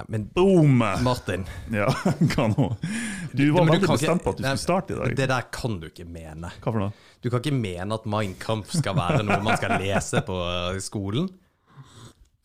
Nei, men Boom! Martin Ja, hva nå? Du var veldig bestemt på at du skulle starte i dag. Det der kan du ikke mene. Hva for noe? Du kan ikke mene at Mein Kampf skal være noe man skal lese på eh, skolen.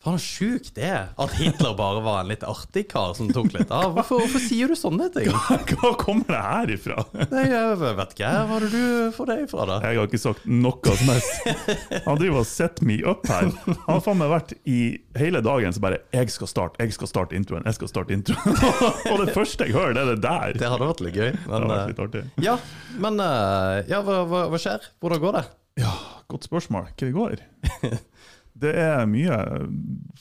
Faen, så sjukt det er at Hitler bare var en litt artig kar som tok litt av. Hvorfor, hvorfor sier du sånne ting? Hva kommer det her ifra? Nei, jeg vet ikke. Hva er det du får det ifra, da? Jeg har ikke sagt noe som helst. Han driver og set me up her. Han har faen meg vært i hele dagen så bare 'Jeg skal starte, jeg skal starte introen, jeg skal starte introen'. og det første jeg hører, det er det der. Det hadde vært litt gøy. Det Men, har vært eh, litt artig. ja, men eh, ja, hva, hva, hva skjer? Hvordan går det? Ja, godt spørsmål. Hva det går? Det er mye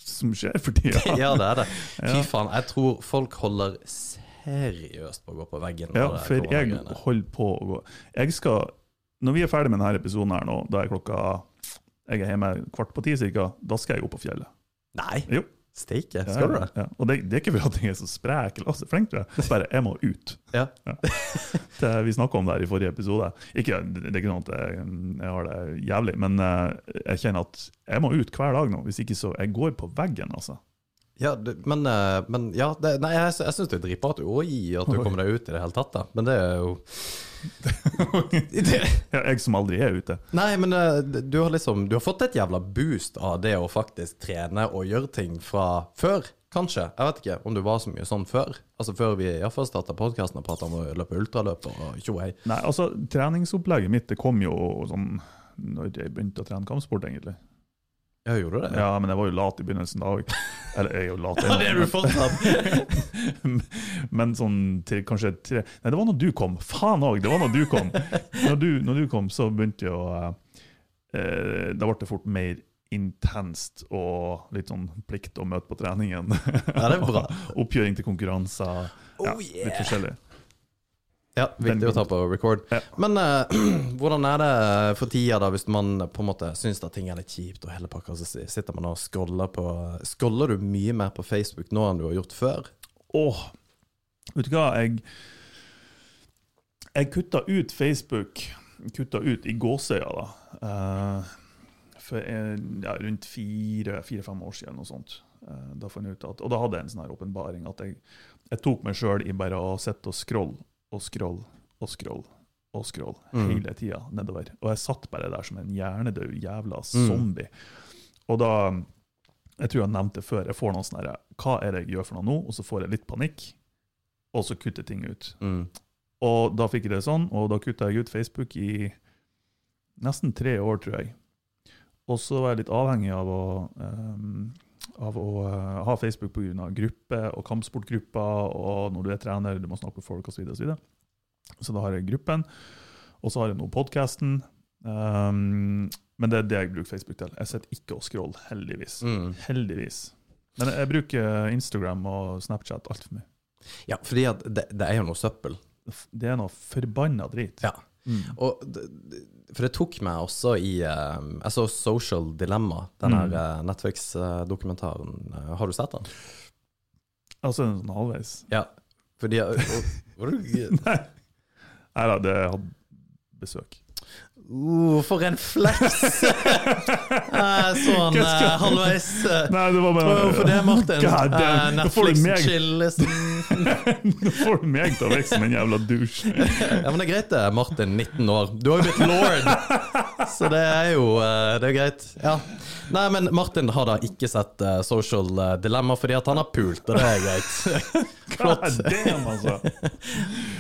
som skjer for tida. Ja, det er det. Fy faen, jeg tror folk holder seriøst på å gå på veggen. Ja, for jeg holder på å gå Jeg skal Når vi er ferdig med denne episoden her nå, da er klokka Jeg er hjemme kvart på ti cirka, da skal jeg opp på fjellet. Nei, Jo. Steike. Ja, Skal du det? Ja. Og det, det er ikke fordi jeg er så sprek eller så flink tror er bare jeg må ut. Ja. Det, vi snakka om det her i forrige episode. Ikke, det er ikke sånn at jeg, jeg har det jævlig, men eh, jeg kjenner at jeg må ut hver dag nå. Hvis ikke så Jeg går på veggen, altså. Ja, du, men, eh, men ja, det, nei, jeg, jeg syns det er dritbra at du Oi, at du kommer deg ut i det hele tatt, da. Men det er jo det, Ja, jeg som aldri er ute. Nei, men eh, du har liksom Du har fått et jævla boost av det å faktisk trene og gjøre ting fra før, kanskje. Jeg vet ikke om du var så mye sånn før. Altså Før vi iallfall starta podkasten og prata om å løpe ultraløp og tjohei. Nei, altså, treningsopplegget mitt det kom jo sånn når jeg begynte å trene kampsport, egentlig. Ja, gjorde du det? Ja, men jeg var jo lat i begynnelsen av Eller jeg er jo lat Ja, det er du fortsatt. Men sånn til kanskje tre Nei, det var når du kom. Faen òg, det var når du kom. Når du, når du kom, så begynte jo å eh, Da ble det fort mer intenst og litt sånn plikt å møte på treningen. Ja, det er bra. Oppgjøring til konkurranser. Ja, Oh, yeah. Litt forskjellig. Ja, viktig å ta på record. Ja. Men uh, hvordan er det for tida, da, hvis man på en måte syns at ting er litt kjipt og hele pakka, så sitter man og scroller på Scroller du mye mer på Facebook nå enn du har gjort før? Åh, vet du hva, jeg Jeg kutta ut Facebook, kutta ut i gåsøya, da. Uh, for ja, rundt fire-fem år siden, noe sånt. Uh, da fant jeg ut at, og da hadde jeg en sånn her åpenbaring at jeg, jeg tok meg sjøl i bare å sitte og scrolle og scroll og scroll og scroll Mm. hele tida nedover. Og jeg satt bare der som en hjernedød jævla Mm. zombie. Og da Jeg tror jeg nevnte det før, jeg får noen sånne her, Hva er det jeg gjør for noe nå? Og så får jeg litt panikk, og så kutter ting ut. Mm. Og da fikk jeg det sånn, og da kutta jeg ut Facebook i nesten tre år, tror jeg. Og så var jeg litt avhengig av å, ehm, av å eh, ha Facebook pga. gruppe og kampsportgrupper, og når du er trener, du må snakke med folk osv. Så, videre, og så, videre. så da har jeg gruppen, og så har jeg nå podkasten. men det er det jeg bruker Facebook til. Jeg sitter ikke og scroller, heldigvis. Mm. Heldigvis. Men jeg, bruker Instagram og Snapchat altfor mye. Ja, fordi at det, det er jo noe søppel. Det er noe forbanna drit. Ja. Mm. Og det- for det tok meg også i eh, Jeg så Social Dilemma, den her Mm. Netflix-dokumentaren. Eh, Har du sett den? Altså en sånn halvveis. Ja. Fordi og, og, Nei. Nei da, det hadde besøk. Uh, For en flex! Eh, sånn uh, halvveis eh, Nei, det var bare Hvorfor det, Martin? God damn, Eh, nå Netflix meg- chillesen. Nå får du meg til å virke som en jævla douche. Ja, men det er greit det, Martin, 19 år. Du har jo blitt lord, så det er jo Det er greit. Ja. Nei, men Martin har da ikke sett Social Dilemma fordi at han har pult, og det er greit. Flott. Damn, altså.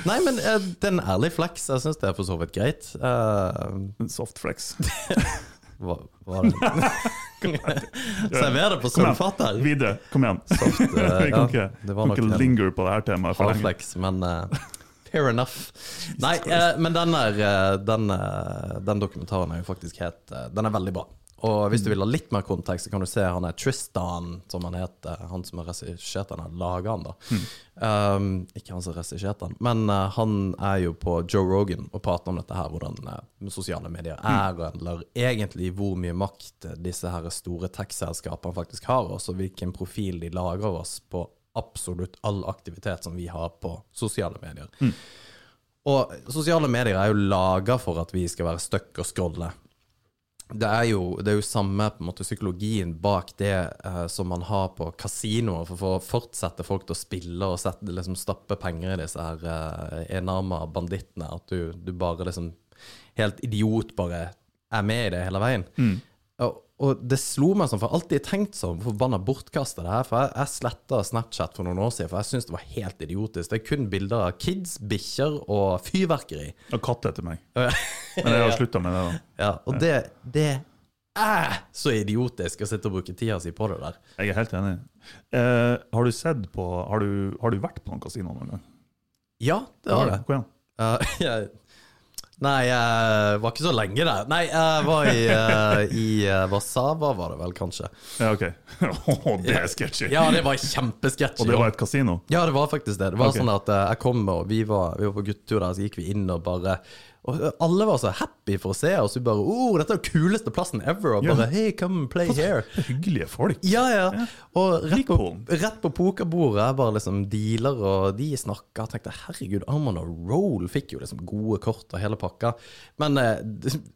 Nei, men det er en ærlig flex. Jeg syns det er for så vidt greit. Uh, En softflex. hva er det Server det på sølvfat her. Videre, kom igjen. Soft, eh, Vi kan ikke, det kan ikke linger på det her temaet for lenge. Men uh, fair enough. Nei, uh, men den, er, eh, den, eh, den dokumentaren er jo faktisk helt eh, Den er veldig bra. Og hvis du vil ha litt mer kontekst, så kan du se han er Tristan, som han heter. Han som har regissert den, har laga han, da. Um, ikke han som har regissert den, men uh, han er jo på Joe Rogan og prater om dette her, hvordan uh, sosiale medier er, eller egentlig hvor mye makt disse her store tech-selskapene faktisk har, og så hvilken profil de lager oss på absolutt all aktivitet som vi har på sosiale medier. Og sosiale medier er jo laga for at vi skal være stuck og scrolle. Det er, jo, det er jo samme måte psykologien bak det eh, som man har på kasinoer, for, for å fortsette folk til å spille og sette, liksom, stappe penger i disse her eh, enarma bandittene. At du, du bare liksom helt idiot bare er med i det hele veien. Og, og det slo meg sånn, for jeg har alltid tenkt sånn, forbanna bortkasta det her. For jeg, jeg sletta Snapchat for noen år siden, for jeg syntes det var helt idiotisk. Det er kun bilder av kids, bikkjer og fyrverkeri. Og katt etter meg. Men jeg har slutta med det. da. Ja, og det, det er så idiotisk å sitte og bruke tida si på det der. Jeg er helt enig. Eh, har du sett på Har du, har du vært på noen kasino noen gang? Ja, det har jeg. Hvor igjen? Nei, jeg var ikke så lenge der. Nei, jeg var i, uh, i uh, Warszawa, var det vel, kanskje. Ja, OK. Åh, det er sketchy. Ja, det var kjempesketsjy. Og det var et kasino? Ja, det var faktisk det. Det var okay. sånn at eh, jeg kom, og vi var, vi var på guttetur der, så gikk vi inn og bare Og alle var så happy for å se oss. Vi bare oh, dette er den kuleste plassen ever. Og bare Hey, come and play here. Hyggelige folk. Ja, ja. Og rett på, rett på pokerbordet bare liksom dealer, og de snakka. Tenkte herregud, Arman og roll. Fikk jo liksom gode kort og hele pakka. Men eh,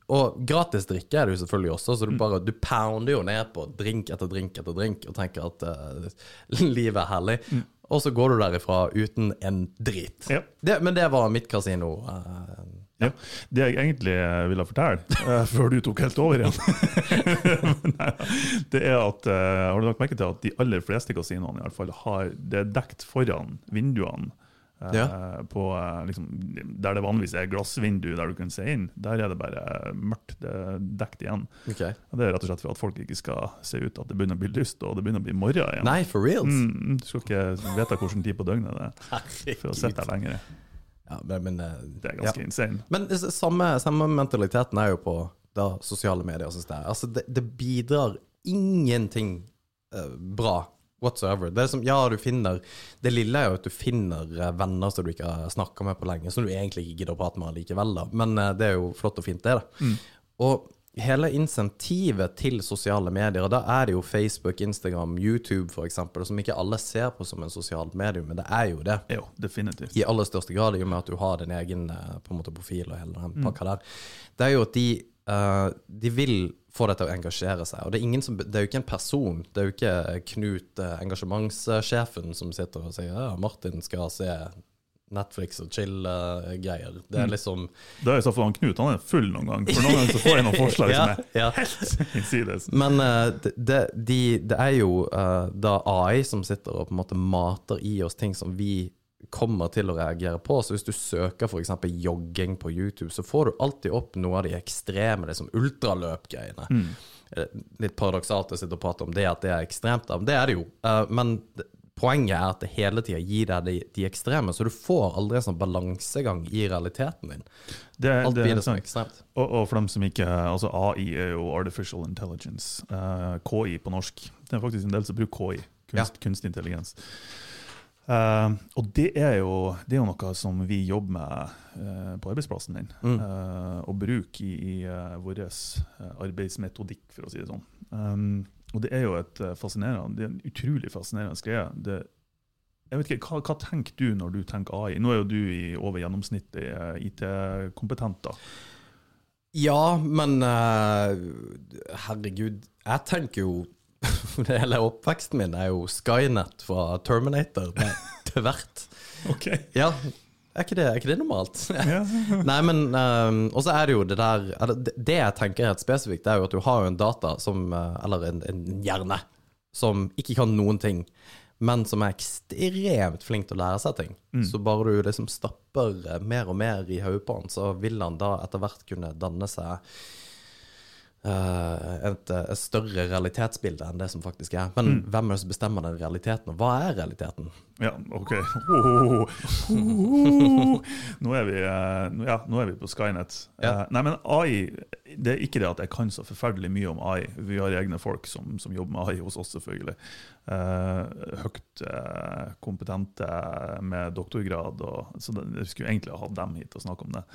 Og gratis drikke er det jo selvfølgelig også, så du Mm. bare Du pounder jo ned på drink etter drink etter drink og tenker at uh, livet er herlig. Og så går du derifra uten en drit. Mm. Ja. Det, men det var mitt kasino. eh, Ja. Det jeg egentlig eh, ville fortelle, uh, før du tok helt over igjen, Nei, det er at uh, Har du lagt merke til at de aller fleste kasinoene i alle fall har det er dekt foran vinduene? Uh, Ja. På, eh, liksom, der det vanligvis er glassvindu der du kan se inn, der er det bare mørkt. Det er dekt igjen. Okay. Og Det er rett og slett for at folk ikke skal se ut at det begynner å bli lyst, og det begynner å bli morgen igjen. Nei, for reals? Mm, du skal ikke vite hvilken tid på døgnet det er for å sitte der lenger. Ja, men, men, eh, Det er ganske insane. Men samme, samme mentaliteten er jo på da, sosiale medier, synes jeg. Altså, det, det bidrar ingenting uh, bra whatsoever. Det er som, ja, du finner Det lille er jo at du finner eh, venner som du ikke har snakka med på lenge, som du egentlig ikke gidder å prate med likevel, da. Men uh, det er jo flott og fint, det, da. Og hele insentivet til sosiale medier, og da er det jo Facebook, Instagram, YouTube eksempel, som ikke alle ser på som en sosialt medium, men det er jo det Jo, definitivt. i aller største grad, i og med at du har din egen eh, på en måte, profil og hele den pakka der, det er jo at de, uh, de vil få deg til å engasjere seg. Og det er, ingen som, det er jo ikke en person, det er jo ikke Knut, eh, engasjementssjefen, som sitter og sier ja, Martin skal se Netflix og chill-greier. Det er liksom Da er i så fall han Knut han er full noen gang, for noen ganger så får jeg noen forslag som er ja. helt innsides. Men uh, det, det, de, det er jo uh, da AI som sitter og på en måte mater i oss ting som vi kommer til å reagere på. Så hvis du søker f.eks. jogging på YouTube, så får du alltid opp noe av de ekstreme liksom ultraløpgreiene. Mm. Litt paradoksalt å sitte og prate om det at det er ekstremt, men det er det jo. Uh, Men det- poenget er at det hele tida gir deg de, de ekstreme, så du får aldri en sånn balansegang i realiteten din. Det, Alt det blir er det som ekstremt. Og, og for dem som ikke Altså AI er jo Artificial Intelligence. Uh, KI på norsk. Det er faktisk en del som bruker KI. Kunst, Kunstig intelligens. Uh, og det er, jo, det er jo noe som vi jobber med uh, på arbeidsplassen din. Mm. Uh, og bruker i, i eh, vår eh, arbeidsmetodikk, for å si det sånn. Um, og det er jo et eh, fascinerende, det er en utrolig fascinerende greie. Det, jeg vet ikke, hva, hva tenker du når du tenker AI? Nå er jo du i over gjennomsnittet eh, IT-kompetent. da. Ja, men uh, herregud, jeg tenker jo det Hele oppveksten min er jo Skynet fra Terminator til hvert. Ok. Ja, er ikke det, er ikke det normalt? Nei, men um, Og så er det jo det der det, jeg tenker helt spesifikt, det er jo at du har jo en data som eh, Eller en, en hjerne som ikke kan noen ting, men som er ekstremt flink til å lære seg ting. Så bare du liksom stapper eh, mer og mer i hodet på han, så vil han da etter hvert kunne danne seg et, et større realitetsbilde enn det som faktisk er. Men hvem er det som bestemmer den realiteten, og hva er realiteten? Ja, OK. Oh, oh, nå, er vi, eh, ja, nå er vi på Skynet. Ja. Eh, Nei, men AI Det er ikke det at jeg kan så forferdelig mye om AI. Vi har egne folk som, som jobber med AI hos oss, selvfølgelig. Uh, høyt uh, kompetente med doktorgrad. Og, så det, jeg skulle egentlig ha hatt dem hit og snakke om det.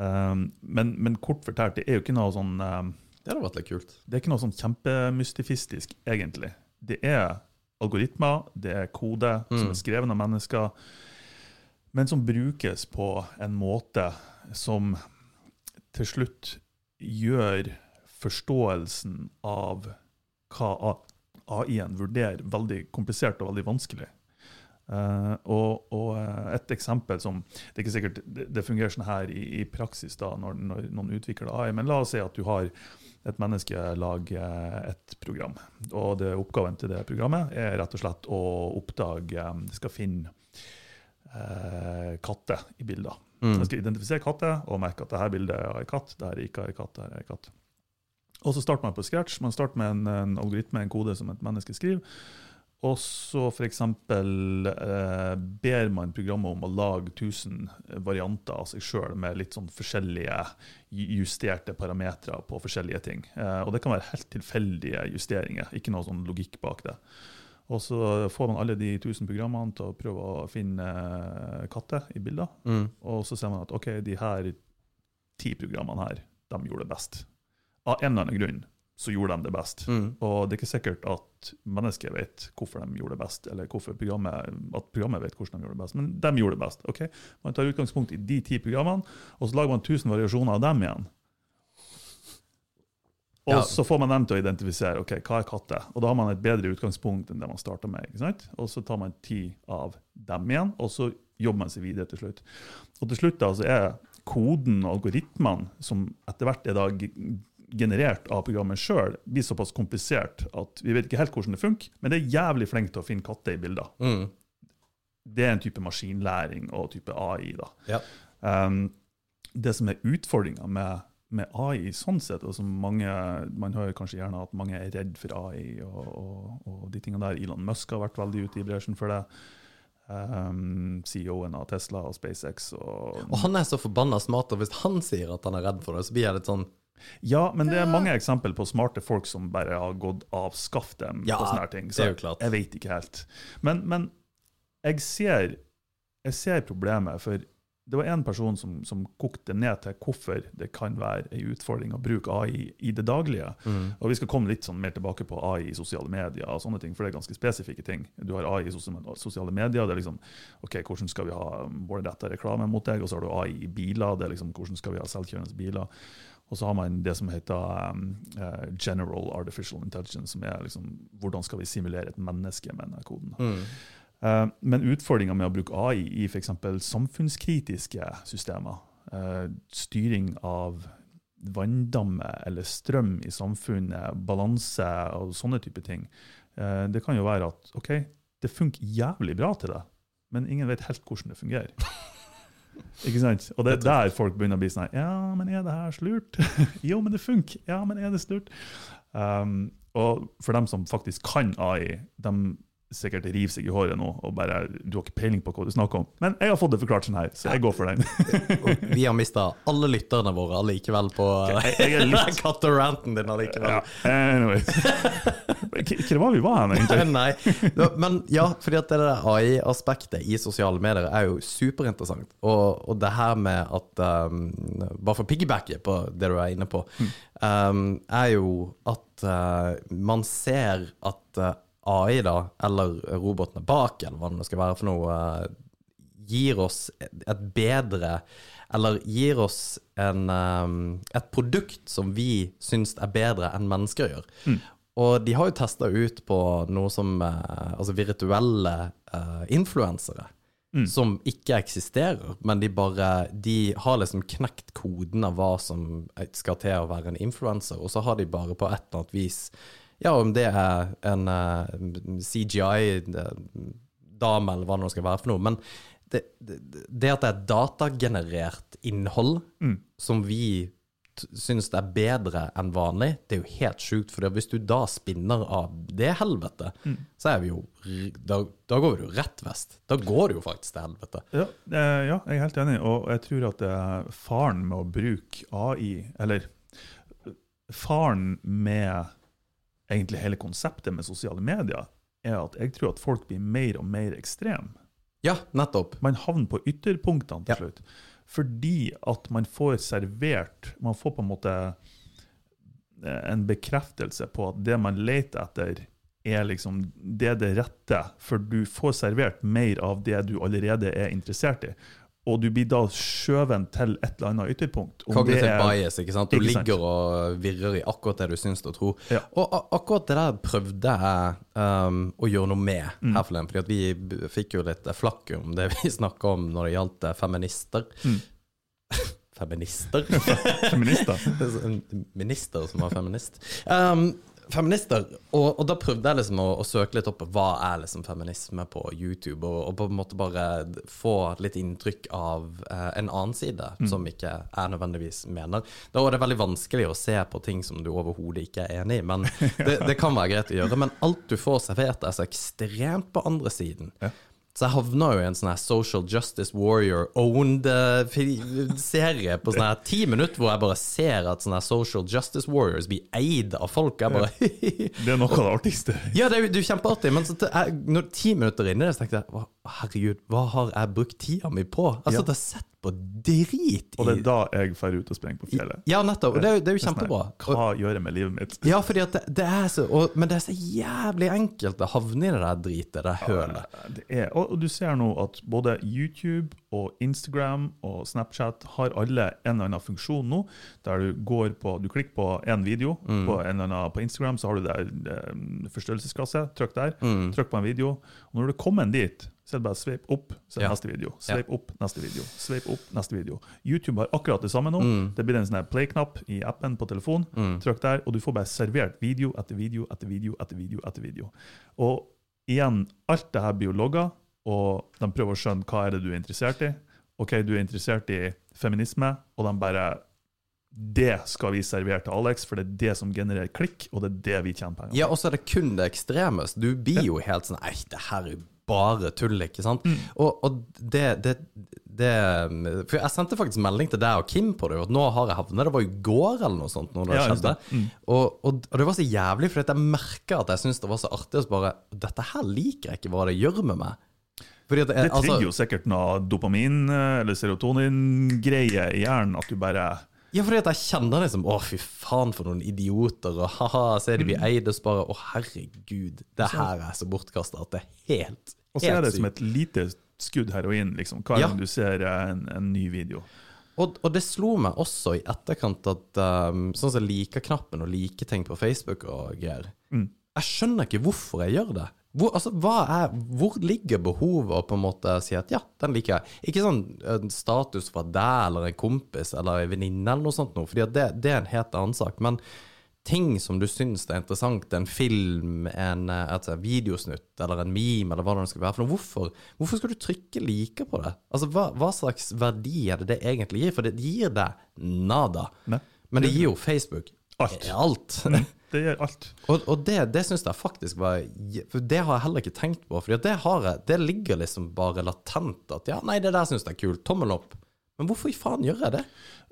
Eh, men, men kort fortalt, det er jo ikke noe sånn eh, Det hadde vært litt kult. det er ikke noe sånn kjempemystifistisk, egentlig. Det er algoritmer, det er kode som er skrevet av mennesker, men som brukes på en måte som til slutt gjør forståelsen av hva AI-en vurderer, veldig komplisert og veldig vanskelig. Uh, og, og, et eksempel som Det er ikke sikkert det, det fungerer sånn her i, i praksis da, når, når, noen utvikler AI, men la oss si at du har et menneske lager et program. Og det, oppgaven til det programmet er rett og slett å oppdage Det skal finne eh, katter i bilder. Mm. Den skal identifisere katter og merke at dette bildet er en katt, dette er ikke en katt. dette er en katt. Og så starter man på scratch. Man starter med en, en algoritme, en kode som et menneske skriver. Og så f.eks. Eh, ber man programmet om å lage 1000 varianter av seg sjøl med litt sånn forskjellige justerte parametere på forskjellige ting. Eh, og det kan være helt tilfeldige justeringer, ikke noe sånn logikk bak det. Og så får man alle de 1000 programmene til å prøve å finne eh, katter i bilder. Mm. Og så ser man at ok, de her ti programmene her, de gjorde det best. Av en eller annen grunn så gjorde de det best. Mm. Og det er ikke sikkert at mennesket vet hvorfor de gjorde det best, eller programmet, at programmet vet hvordan de gjorde det best, men de gjorde det best. ok? Man tar utgangspunkt i de ti programmene, og så lager man 1000 variasjoner av dem igjen. Og ja. så får man dem til å identifisere ok, hva er katter. Og da har man et bedre utgangspunkt enn det man starta med. ikke sant? Og så tar man ti av dem igjen, og så jobber man seg videre til slutt. Og til slutt da, så er koden og algoritmene, som etter hvert er da generert av programmet sjøl, blir såpass komplisert at vi vet ikke helt hvordan det funker, men det er jævlig flink til å finne katter i bilder. Mm. Det er en type maskinlæring og type AI. da. Ja. Um, det som er utfordringa med, med, AI sånn sett, og som mange, Man hører kanskje gjerne at mange er redd for AI og, og, og de tingene der. Elon Musk har vært veldig ute i bresjen for det. Um, CEO-en av Tesla og SpaceX. Og, og han er så forbanna smart, og hvis han sier at han er redd for det, så blir jeg litt sånn ja, men det er mange eksempler på smarte folk som bare har gått av skaftet ja, på sånne ting. Så det er jo klart. jeg vet ikke helt. Men, men jeg, ser, jeg, ser, problemet, for det var én person som, som, kokte ned til hvorfor det kan være en utfordring å bruke AI i det daglige. Mm. Og Vi skal komme litt sånn mer tilbake på AI i sosiale medier, og sånne ting, for det er ganske spesifikke ting. Du har AI i sosiale medier. det er liksom, ok, Hvordan skal vi ha målretta reklame mot deg? Og så har du AI i biler. det er liksom, Hvordan skal vi ha selvkjørende biler? Og så har man det som heter um, uh, general artificial intelligence, som er liksom, hvordan skal vi simulere et menneske med denne koden. Mm. Uh, men utfordringa med å bruke AI i f.eks. samfunnskritiske systemer, uh, styring av vanndamme eller strøm i samfunnet, balanse og sånne type ting, det kan jo være at OK, det funker jævlig bra til det, men ingen vet helt hvordan det fungerer. Ikke sant? Og det er der folk begynner å bli sånn Ja, men er det her slurt? jo, men det funker. Ja, men er det slurt? Um, og for dem som faktisk kan AI, de sikkert river seg i håret nå og bare Du har ikke peiling på hva du snakker om. Men jeg har fått det forklart sånn her, så jeg går for den. vi har mista alle lytterne våre allikevel på okay, jeg, jeg katteranten din allikevel. Ja, anyway. Hva var vi var hen, egentlig? Nei, men ja, fordi at det der AI-aspektet i sosiale medier er jo superinteressant. Og, og det her med at um, Bare for piggybacke på det du er inne på, um, er jo at uh, man ser at uh, AI, da, eller robotene bak, eller hva det skal være for noe, uh, gir oss et bedre Eller gir oss en, um, et produkt som vi syns er bedre enn mennesker gjør. Mm. Og de har jo testa ut på noe som uh, Altså virtuelle uh, influensere. Mm. Som ikke eksisterer, men de bare De har liksom knekt koden av hva som skal til å være en influenser, og så har de bare på et eller annet vis ja, om det er en eh, CGI-dame, eller hva det nå skal være for noe. Men det, det, det at det er datagenerert innhold mm. som vi syns det er bedre enn vanlig, det er jo helt sjukt. For hvis du da spinner av det helvete, mm. så er vi jo da, da, går vi jo rett vest. Da går det jo faktisk til helvete. Ja, eh, ja, jeg er helt enig. Og jeg tror at faren med å bruke AI, eller faren med egentlig hele konseptet med sosiale medier, er at jeg tror at folk blir mer og mer ekstreme. Ja, nettopp. Man havner på ytterpunktene til ja. slutt. Fordi at man får servert Man får på en måte eh, en bekreftelse på at det man leter etter, er liksom det det rette. For du får servert mer av det du allerede er interessert i. og du blir da skjøven til et eller annet ytterpunkt. Om det er- bias, ikke sant? Du Ikke sant. ligger og virrer i akkurat det du syns og tror. Ja. Og akkurat det der prøvde jeg um, å gjøre noe med Mm. her forleden. Fordi vi fikk jo litt flakk om det vi snakka om når det gjaldt eh, feminister. Mm. feminister? feminister. Er En minister som var feminist. Um, feminister. Og, og da prøvde jeg liksom å, å søke litt opp hva er liksom feminisme på YouTube, og, og på en måte bare få litt inntrykk av eh, en annen side, som ikke jeg nødvendigvis mener. Da er det veldig vanskelig å se på ting som du overhodet ikke er enig i, men det, det kan være greit å gjøre. Men alt du får servert, er så ekstremt på andre siden. Ja. Så jeg havna jo i en sånn her Social Justice Warrior-owned eh, serie på sånn her ti minutter hvor jeg bare ser at sånne her Social Justice Warriors blir eid av folk. Jeg bare Det er noe av det artigste. Ja, det er jo det er jo kjempeartig, men så når ti minutter inn i det, så tenkte jeg «Å, herregud, hva har jeg brukt tida mi på? Jeg har Ja. sittet og sett på drit Og det er da jeg drar ut og springer på fjellet. Ja, nettopp. Og det det er jo Det sånn kjempebra. Hva gjør jeg med livet mitt? Ja, fordi at det, det er så og, Men det er så jævlig enkelt å havne i det der dritet, det hølet. Det er, og du ser nå at både YouTube og Instagram og Snapchat har alle en eller annen funksjon nå, der du går på Du klikker på en video Mm. på, en eller annen, på Instagram, så har du der forstørrelsesglasset. Trykk der. Mm. Trykk på en video. Og når du kommer dit, så er det bare sveip opp, så er det Ja. neste video. Sveip opp, neste video. Sveip opp, neste video. YouTube har akkurat det samme nå. Mm. Det blir en sånn play-knapp i appen på telefon. Trykk der, og du får bare servert video etter video etter video etter video. etter video. Og igjen, alt det her blir jo logga, og de prøver å skjønne hva er det du er interessert i. OK, du er interessert i feminisme, og de bare Det skal vi servere til Alex, for det er det som genererer klikk, og det er det vi tjener penger på. Ja, og så er det kun det ekstreme. Du blir jo helt sånn Nei, det her er bare tull, ikke sant? Mm. Og, og det, det, det For jeg sendte faktisk melding til deg og Kim på det, at nå har jeg havnet Det var i går eller noe sånt når det Ja, skjedde. det. Mm. Og, og, og det var så jævlig, for jeg merka at jeg syntes det var så artig. Så bare Dette her liker jeg ikke hva det gjør med meg. At Det altså, jo sikkert noe dopamin- eller serotonin-greie i hjernen, at du bare Ja, fordi at jeg kjenner liksom Å, fy faen for noen idioter, og ha-ha, er de blir Mm. eid, og så bare Å, herregud, det her er så bortkasta at det er helt sykt. Og så er det som et lite skudd heroin, liksom. Hver Ja. gang du ser eh, en, en ny video. Og, og det slo meg også i etterkant at um, sånn som like-knappen og like ting på Facebook og greier Mm. Jeg skjønner ikke hvorfor jeg gjør det. Hvor, altså, er, hvor ligger behovet å på en måte si at ja, den liker jeg? Ikke sånn en status fra deg eller en kompis eller en venninne eller noe sånt noe, fordi det, det er en helt annen sak. Men ting som du syns er interessant, en film, en eh, et videosnutt eller en meme eller hva det skal være for noe, hvorfor, hvorfor skal du trykke like på det? Altså, hva, hva slags verdi er det det egentlig gir? For det gir deg nada. Ne? Men det gir jo Facebook Alt. alt. Det gjør alt. Og, og det, det syns jeg faktisk var For det har jeg heller ikke tenkt på. For det, det ligger liksom bare latent. At ja, nei, det der syns jeg er kult. Tommel opp. Men hvorfor i faen gjør jeg det?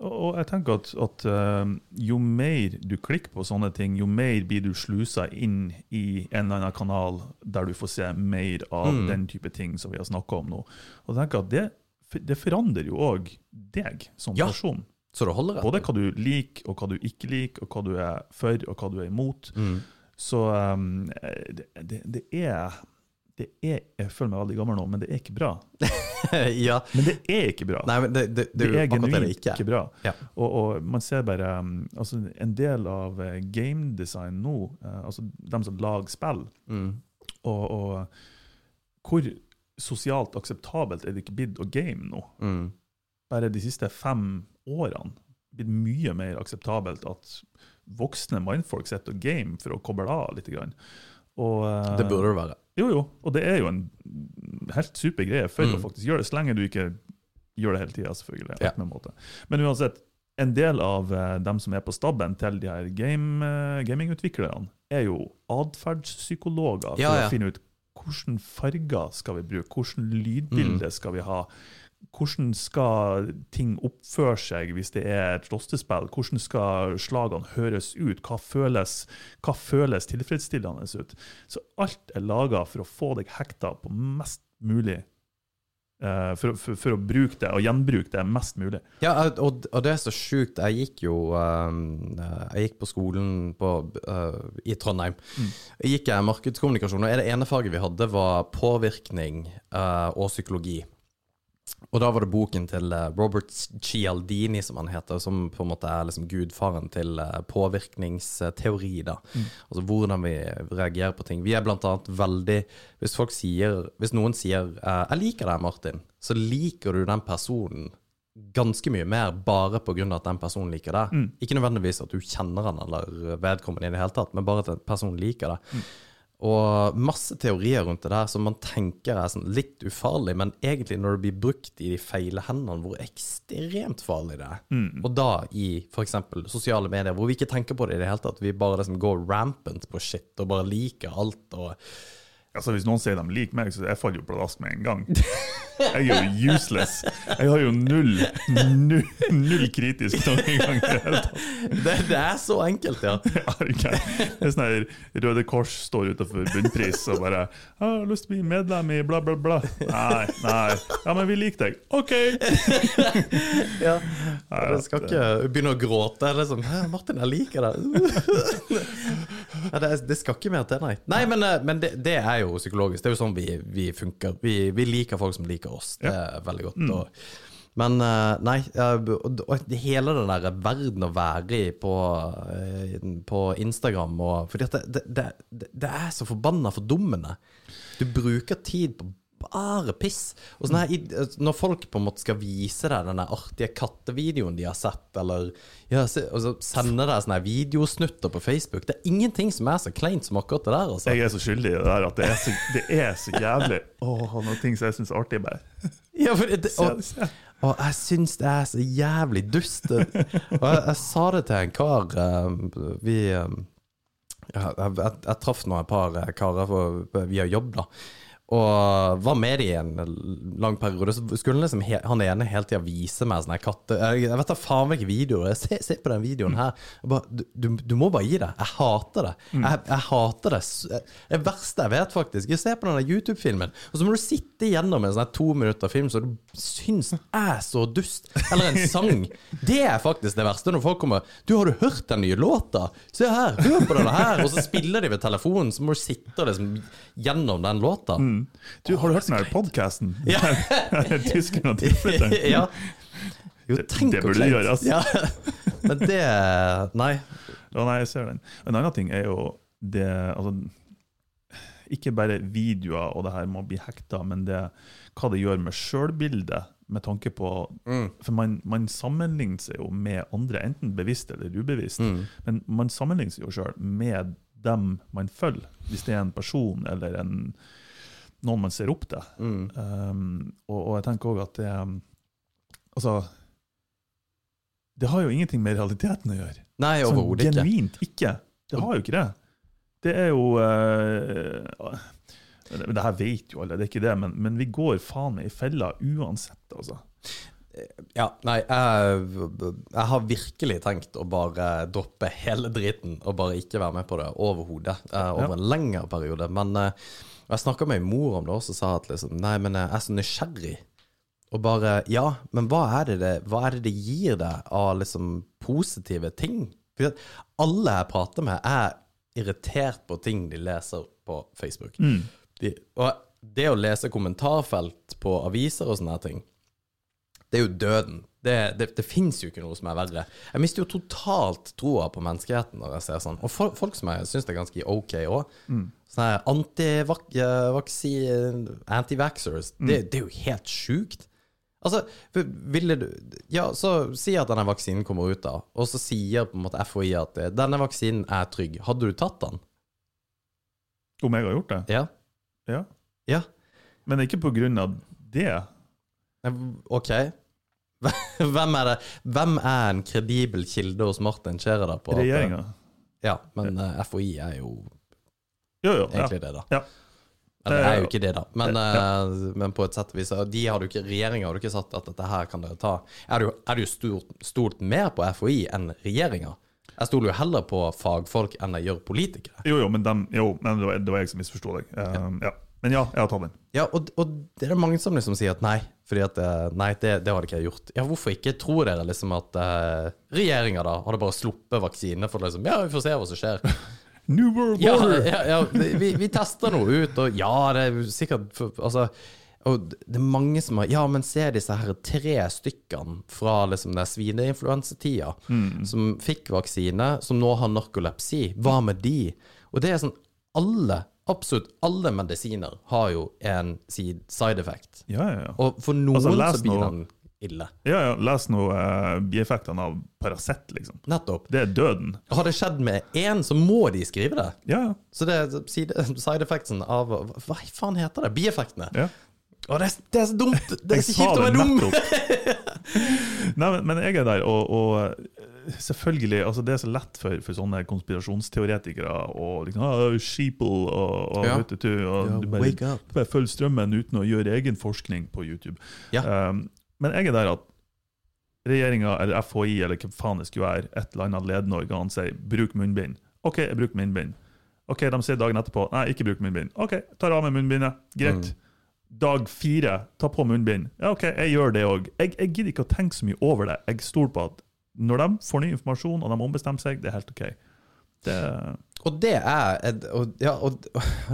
Og, og jeg tenker at, at uh, jo mer du klikker på sånne ting, jo mer blir du slusa inn i en eller annen kanal der du får se mer av Mm. den type ting som vi har snakka om nå. Og jeg tenker at det, det forandrer jo òg deg som Ja. person. Så det holder, Både hva du liker, og hva du ikke liker, og hva du er for, og hva du er imot. Mm. Så um, det, det, det er det er, Jeg føler meg veldig gammel nå, men det er ikke bra. ja. Men det er ikke bra. Nei, men det, er genuint ikke ikke, bra. Ja. Og, og man ser bare um, altså En del av game gamedesign nå, uh, altså dem som lager spill, Mm. og, og hvor sosialt akseptabelt er det ikke blitt å game nå? Mm. Bare de siste fem årene blitt mye mer akseptabelt at voksne mindfolk sitter og game for å koble av litt. Grann. Og, eh, Det burde det være. Jo, jo. Og det er jo en helt super greie for Mm. å faktisk gjøre det, så lenge du ikke gjør det hele tida, selvfølgelig. Ja. Men uansett, en del av eh, dem som er på stabben til de her game, eh, gamingutviklerne, er jo atferdspsykologer for Ja, ja. å finne ut hvilke farger skal vi bruke, hvilket lydbilde Mm. skal vi ha. Hvordan skal ting oppføre seg hvis det er et slåssespill? Hvordan skal slagene høres ut? Hva føles, hva føles tilfredsstillende ut? Så alt er laga for å få deg hekta på mest mulig eh, for, for, for å bruke det og gjenbruke det mest mulig. Ja, og, og det er så sjukt. Jeg gikk jo um, Jeg gikk på skolen på, uh, i Trondheim. Mm. Jeg gikk jeg markedskommunikasjon, og det ene faget vi hadde, var påvirkning uh, og psykologi. Og da var det boken til eh, Robert Cialdini, som han heter, som på en måte er liksom gudfaren til eh, påvirkningsteori. da. Altså hvordan vi reagerer på ting. Vi er blant annet veldig Hvis folk sier Hvis noen sier eh, 'Jeg liker deg, Martin', så liker du den personen ganske mye mer bare pga. at den personen liker deg. Ikke nødvendigvis at du kjenner han eller vedkommende i det hele tatt, men bare at en person liker deg. Og masse teorier rundt det der som man tenker er sånn litt ufarlig, men egentlig når det blir brukt i de feile hendene, hvor ekstremt farlig det er. Og da i f.eks. sosiale medier, hvor vi ikke tenker på det i det hele tatt. Vi bare liksom går rampant på shit og bare liker alt. og Altså Hvis noen sier de liker meg, så jeg faller jo pladask med en gang. Jeg er jo useless. Jeg har jo null, null, null kritisk noen gang. det det, er så enkelt, ja. Okay. Det er sånn her Røde Kors står utenfor bunnpris og bare 'Jeg har lyst til å bli medlem i bla, bla, bla'. Nei, nei. Ja, men vi liker deg. OK! ja. Jeg skal ikke begynne å gråte. «Hæ, 'Martin, jeg liker deg'. ja, det, det skal ikke mer til, nei. Nei, Men, eh, men det, det er jo psykologisk. Det er jo sånn vi, vi funker. Vi, vi liker folk som liker oss. Det er veldig godt. Og, men eh, nei, eh, hele den der verden å være i på, eh, på Instagram og at det, det, det, det er så forbanna fordummende. Du bruker tid på bare piss. Og sånn her, i- når folk på en måte skal vise deg den artige kattevideoen de har sett, eller ja, se, og så sender deg sånne videosnutter på Facebook Det er ingenting som er så kleint som akkurat det der. Altså. Jeg er så skyldig i det der at det er så, det er så jævlig Åh, noen ting som jeg syns er artig. bare Ja, for det, og, og jeg syns det er så jævlig dust. Og jeg, jeg sa det til en kar eh, Vi eh, jeg, jeg, jeg, traff nå et par eh, karer via jobb, da. Og var med i en lang periode. Så skulle liksom he, han ene hele tida vise meg sånne katte... Jeg, vet da faen hvilke videoer. Se, se på den videoen her. Bare, du, du, du må bare gi deg. Jeg hater det. Jeg, jeg hater det. Det verste jeg vet, faktisk. Jeg ser på denne YouTube-filmen, og så må du sitte igjennom en sånn to minutter film som du syns er så dust. Eller en sang. Det er faktisk det verste. Når folk kommer 'Du, har du hørt den nye låta? Se her, hør på denne her.' Og så spiller de ved telefonen, så må du sitte liksom gjennom den låta. Du, har du hørt den podkasten? Ja. Tyskeren og tilflytteren? ja. Jo, tenk det det burde du gjøre, altså. Ja. Men det Nei. Ja, nei, jeg ser den. En annen ting er jo det altså, Ikke bare videoer og det her må bli hekta, men det, hva det gjør med sjølbildet. Med tanke på For man, man sammenligner seg jo med andre, enten bevisst eller ubevisst. Men man sammenligner seg jo sjøl med dem man følger, hvis det er en person eller en, noen man ser opp til. Um, og, og jeg tenker òg at det Altså Det har jo ingenting med realiteten å gjøre. Nei, Sånn overhodet ikke. Genuint ikke. Det har jo ikke det. Det er jo uh, Det her vet jo alle, det er ikke det, men, men vi går faen meg i fella uansett, altså. Ja, nei, jeg, jeg har virkelig tenkt å bare droppe hele driten og bare ikke være med på det overhodet eh, over en lengre periode. Men eh, jeg snakka med min mor om det også, og sa at liksom Nei, men jeg er så nysgjerrig. Og bare Ja, men hva er det det, er det, det gir deg av liksom positive ting? For alle jeg prater med, er irritert på ting de leser på Facebook. De, og det å lese kommentarfelt på aviser og sånne ting det er jo døden. Det, det, det fins jo ikke noe som er verre. Jeg mister jo totalt troa på menneskeheten når jeg ser sånn. Og folk, folk som jeg syns er ganske ok òg. Sånne her antivaks... Antivaxxers. Det, det er jo helt sjukt. Altså, ville du Ja, så si at denne vaksinen kommer ut, da, og så sier på en måte FHI at eh, denne vaksinen er trygg. Hadde du tatt den? Om jeg har gjort det? Ja? Ja. Ja? Men ikke på grunn av det. Eh, OK. Hvem er det Hvem er en kredibel kilde hos Martin Scherer på Regjeringa. Ja, men uh, FHI er jo Jo, jo. Ja. egentlig det, da. Ja. Eller det er er jo ikke det, da. Men, Ja. eh, men på et sett og vis de har jo ikke, Regjeringa har du ikke sagt at dette her kan dere ta. Er du, jo, du stort, stolt mer på FHI enn regjeringa. Jeg stoler jo heller på fagfolk enn jeg gjør politikere. Jo, jo, men, dem, jo, men det, var, det var jeg som misforsto deg. Um, ja. Men ja, jeg har tatt den. Ja, og, og det er mange som liksom sier at nei, fordi at eh, nei, det, det hadde ikke jeg gjort. Ja, hvorfor ikke? Tror dere liksom at uh, regjeringa da hadde bare sluppet vaksine for liksom Ja, vi får se hva som skjer. New World Ja, Order! ja, ja vi, vi tester noe ut, og ja, det er sikkert Altså, Og det er mange som har Ja, men se disse her tre stykkene fra liksom den svineinfluensetida som fikk vaksine, som nå har narkolepsi. Hva med de? Og det er sånn Alle, absolutt alle medisiner har jo en side effect. Ja, ja, ja. Og for noen Altså, så blir den ille. ja, ja Les nå eh, bieffektene av Paracet, liksom. Nettopp. Det er døden. Har det skjedd med én, så må de skrive det. Ja, ja. Så det er side, side effectsen av Hva faen heter det? Bieffektene. ja. Å, det, er, det er så dumt! Det er så kjipt å være dum! Nei, men, men jeg er der, og, og selvfølgelig altså Det er så lett for, for sånne konspirasjonsteoretikere å liksom ah, sheeple og, og, Ja. vet du, og Ja, du bare, bare følg strømmen uten å gjøre egen forskning på YouTube. Ja. Um, men jeg er der at regjeringa eller FHI eller hva faen det skulle være, et eller annet ledende organ sier 'bruk munnbind'. OK, jeg bruker munnbind. Ok, De sier dagen etterpå 'nei, ikke bruk munnbind'. OK, tar av meg munnbindet. Greit. Dag fire, ta på munnbind. Ja, OK, jeg gjør det òg. Jeg, jeg gidder ikke å tenke så mye over det. Jeg stoler på at når de får ny informasjon, og de ombestemmer seg, det er helt OK. Det, Og det er og, ja, og,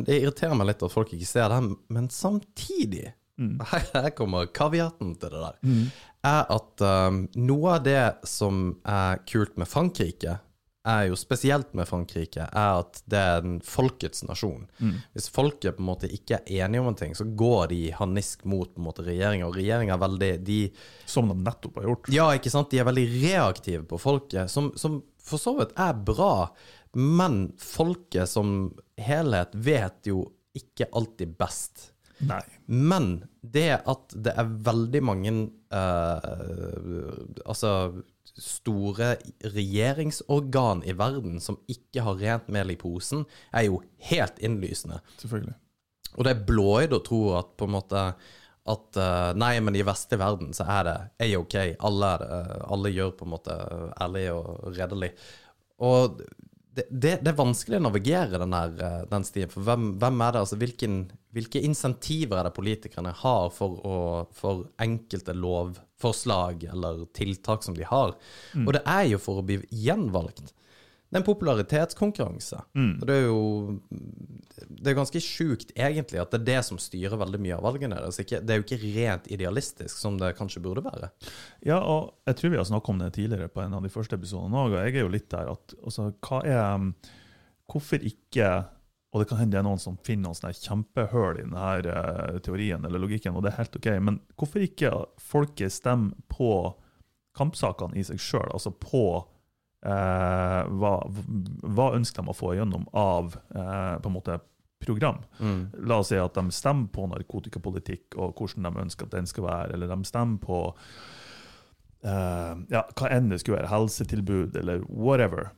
Det irriterer meg litt at folk ikke ser det, men samtidig Mm. her, her kommer kaviaten til det der. Er at um, noe av det som er kult med Frankrike, er jo spesielt med Frankrike, er at det er en folkets nasjon. Mm. Hvis folket på en måte ikke er enige om en ting, så går de harnisk mot på en måte regjeringa. Og regjeringa er veldig de, som de nettopp har gjort. Ja, ikke sant? De er veldig reaktive på folket, som, som for så vidt er bra. Men folket som helhet vet jo ikke alltid best. Nei. Men det at det er veldig mange eh, Altså store regjeringsorgan i verden som ikke har rent mel i posen, er jo helt innlysende. Selvfølgelig. Og det er blåøyd å tro at på en måte at eh, nei, men i vestlig verden så er det AOK. -OK. Alle, eh, alle gjør på en måte ærlig og redelig. Og det, det, det er vanskelig å navigere den, her, eh, den stien. For hvem, hvem er det? Altså, hvilken, hvilke insentiver er det politikerne har for, å, for enkelte lovforslag eller tiltak som de har? Og det er jo for å bli gjenvalgt. Det er en popularitetskonkurranse. Og det er jo Det er ganske sjukt, egentlig, at det er det som styrer veldig mye av valgene deres. Det er jo ikke rent idealistisk, som det kanskje burde være. Ja, og jeg tror vi har snakket om det tidligere på en av de første episodene òg, og jeg er jo litt der at altså, hva er Hvorfor ikke Og det kan hende det er noen som finner noen kjempehull i denne uh, teorien eller logikken, og det er helt OK, men hvorfor ikke folket stemmer på kampsakene i seg sjøl, altså på eh, hva, hva ønsker de å få igjennom av eh, på en måte program? La oss si at de stemmer på narkotikapolitikk og hvordan de ønsker at den skal være, eller de stemmer på eh, ja, hva enn det skulle være, helsetilbud eller whatever.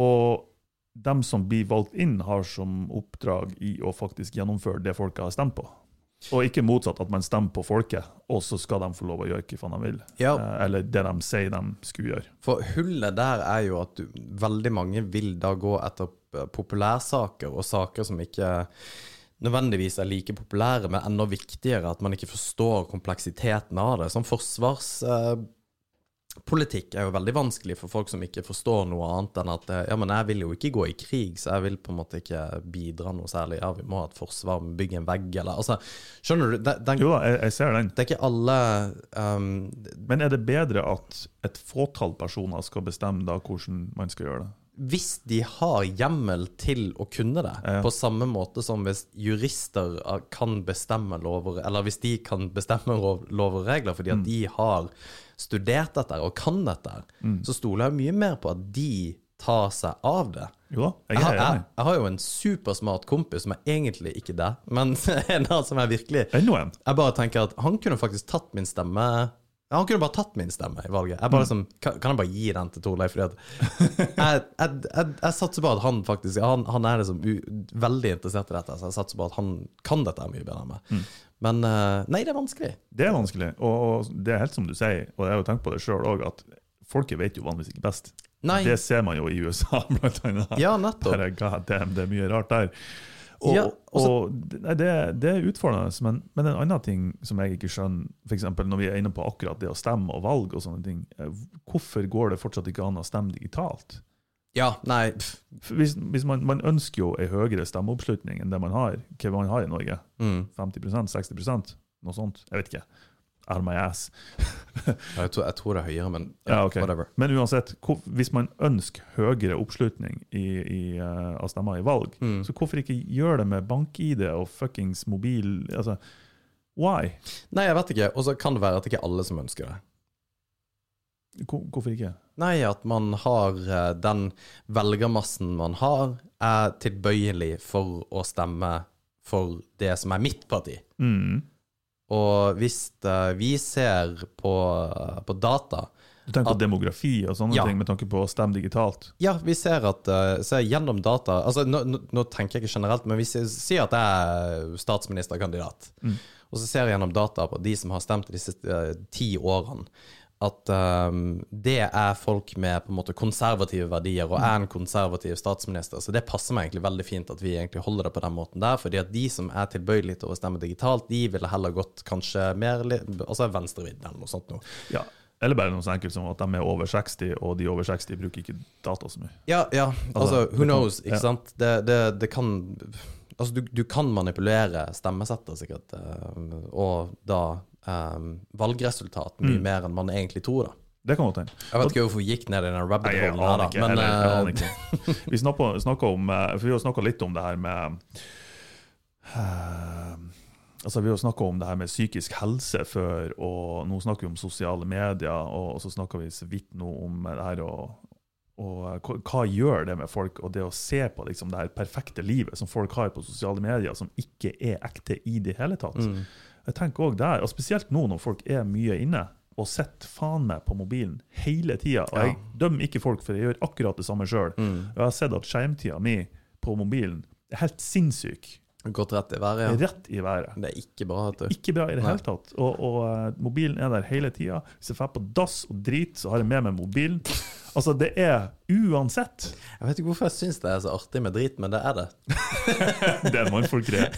Og dem som blir valgt inn, har som oppdrag i å faktisk gjennomføre det folket har stemt på. Og ikke motsatt, at man stemmer på folket, og så skal de få lov å gjøre hva de vil. Ja. Eh, eller det de sier de skulle gjøre. For hullet der er jo at du, veldig mange vil da gå etter eh, populærsaker, og saker som ikke nødvendigvis er like populære, men enda viktigere at man ikke forstår kompleksiteten av det. Som forsvarspolitikk er jo veldig vanskelig for folk som ikke forstår noe annet enn at eh, ja, men jeg vil jo ikke gå i krig, så jeg vil på en måte ikke bidra noe særlig. Ja, vi må ha et forsvar, bygge en vegg, eller altså Skjønner du? Den, den, Jo jeg, jeg ser den. det er ikke alle um, Men er det bedre at et fåtall personer skal bestemme da hvordan man skal gjøre det? Hvis de har hjemmel til å kunne det, Ja. på samme måte som hvis jurister eh, kan bestemme lover, eller hvis de kan bestemme lov- lover og regler fordi Mm. at de har studert dette og kan dette, Mm. så stoler jeg mye mer på at de tar seg av det. Jo jeg Jeg har, jeg, jeg har jo en supersmart kompis som er egentlig ikke det, men en av som er virkelig. Jeg bare tenker at han kunne faktisk tatt min stemme Han kunne bare tatt min stemme i valget. Liksom, kan, jeg bare gi den til Torleif? Jeg, jeg, jeg, jeg satser på at han faktisk Han, han er liksom u, veldig interessert i dette, så jeg satser på at han kan dette mye bedre enn meg. Men eh, nei, det er vanskelig. Det er vanskelig, og, det er helt som du sier, og jeg har jo tenkt på det sjøl òg, at folket vet jo vanligvis ikke best. Nei. Det ser man jo i USA, blant annet. Ja, nettopp. Bare, God damn, det er mye rart der. Og, Ja, og så- og nei, det, det er utfordrende, men, men en annen ting som jeg ikke skjønner, f.eks. når vi er inne på akkurat det å stemme og valg og sånne ting, eh, hvorfor går det fortsatt ikke an å stemme digitalt? Ja, nei Hvis, hvis man, man ønsker jo en høyere stemmeoppslutning enn det man har, hva man har i Norge, mm. 50% 60 Noe sånt. Jeg vet ikke. Out of my ass. Jeg tror, jeg tror det er høyere, men Ja, okay. whatever. Men uansett, hvis man ønsker høyere oppslutning i, i, uh, av stemmer i valg, Mm. så hvorfor ikke gjøre det med bank-ID og fuckings mobil? Altså, why? Nei, jeg vet ikke. Og så kan det være at ikke alle som ønsker det. Hvor- Hvorfor ikke? Nei, at man har eh, den velgermassen man har, er tilbøyelig for å stemme for det som er mitt parti. Mm. Og hvis eh, vi ser på, på data Du tenker At- på demografi og sånne Ja. ting med tanke på å stemme digitalt? Ja, vi ser at eh, ser gjennom data Altså, nå, nå, tenker jeg ikke generelt, men vi sier, at jeg er statsministerkandidat. Mm. Og så ser jeg gjennom data på de som har stemt de siste eh, ti årene, at um, det er folk med på en måte konservative verdier og er en konservativ statsminister. Så det passer meg egentlig veldig fint at vi egentlig holder det på den måten der. fordi at de som er tilbøyelige til å stemme digitalt, de ville heller gått kanskje mer altså venstrevidd eller noe sånt noe. Ja. Eller bare noe så enkelt som at de er over 60, og de over 60 bruker ikke data så mye. Ja, ja. Altså, Altså, who knows, ikke sant? Det, det, det kan Altså, du, du kan manipulere stemmesetter, sikkert, eh, og da eh, valgresultat mye Mm. mer enn man egentlig tror, da. Det kan godt hende. Jeg vet ikke hvorfor vi gikk ned i den rabbit holen her, da. Men eller, eh. Vi snakka, om eh, For vi har snakka litt om det her med uh, Altså Vi har snakka om det her med psykisk helse før, og nå snakker vi om sosiale medier. Og så snakka vi så vidt nå om det her og, og hva gjør det med folk, og det å se på liksom det her perfekte livet som folk har på sosiale medier, som ikke er ekte i det hele tatt. mm. Jeg tenker også der, og Spesielt nå når folk er mye inne og sitter faen meg på mobilen hele tida. Og jeg dømmer ikke folk, for jeg gjør akkurat det samme sjøl. Mm. Jeg har sett at skjermtida mi på mobilen er helt sinnssyk. Gått rett i været, ja. Rett i været. Det er ikke bra, vet du. Ikke bra i det hele tatt. Og, og eh, mobilen er der hele tida. Hvis jeg drar på dass og drit, så har jeg med meg mobilen. Altså, det er uansett. Jeg vet ikke hvorfor jeg syns det er så artig med drit, men det er det. Det er en mannfolkgreie.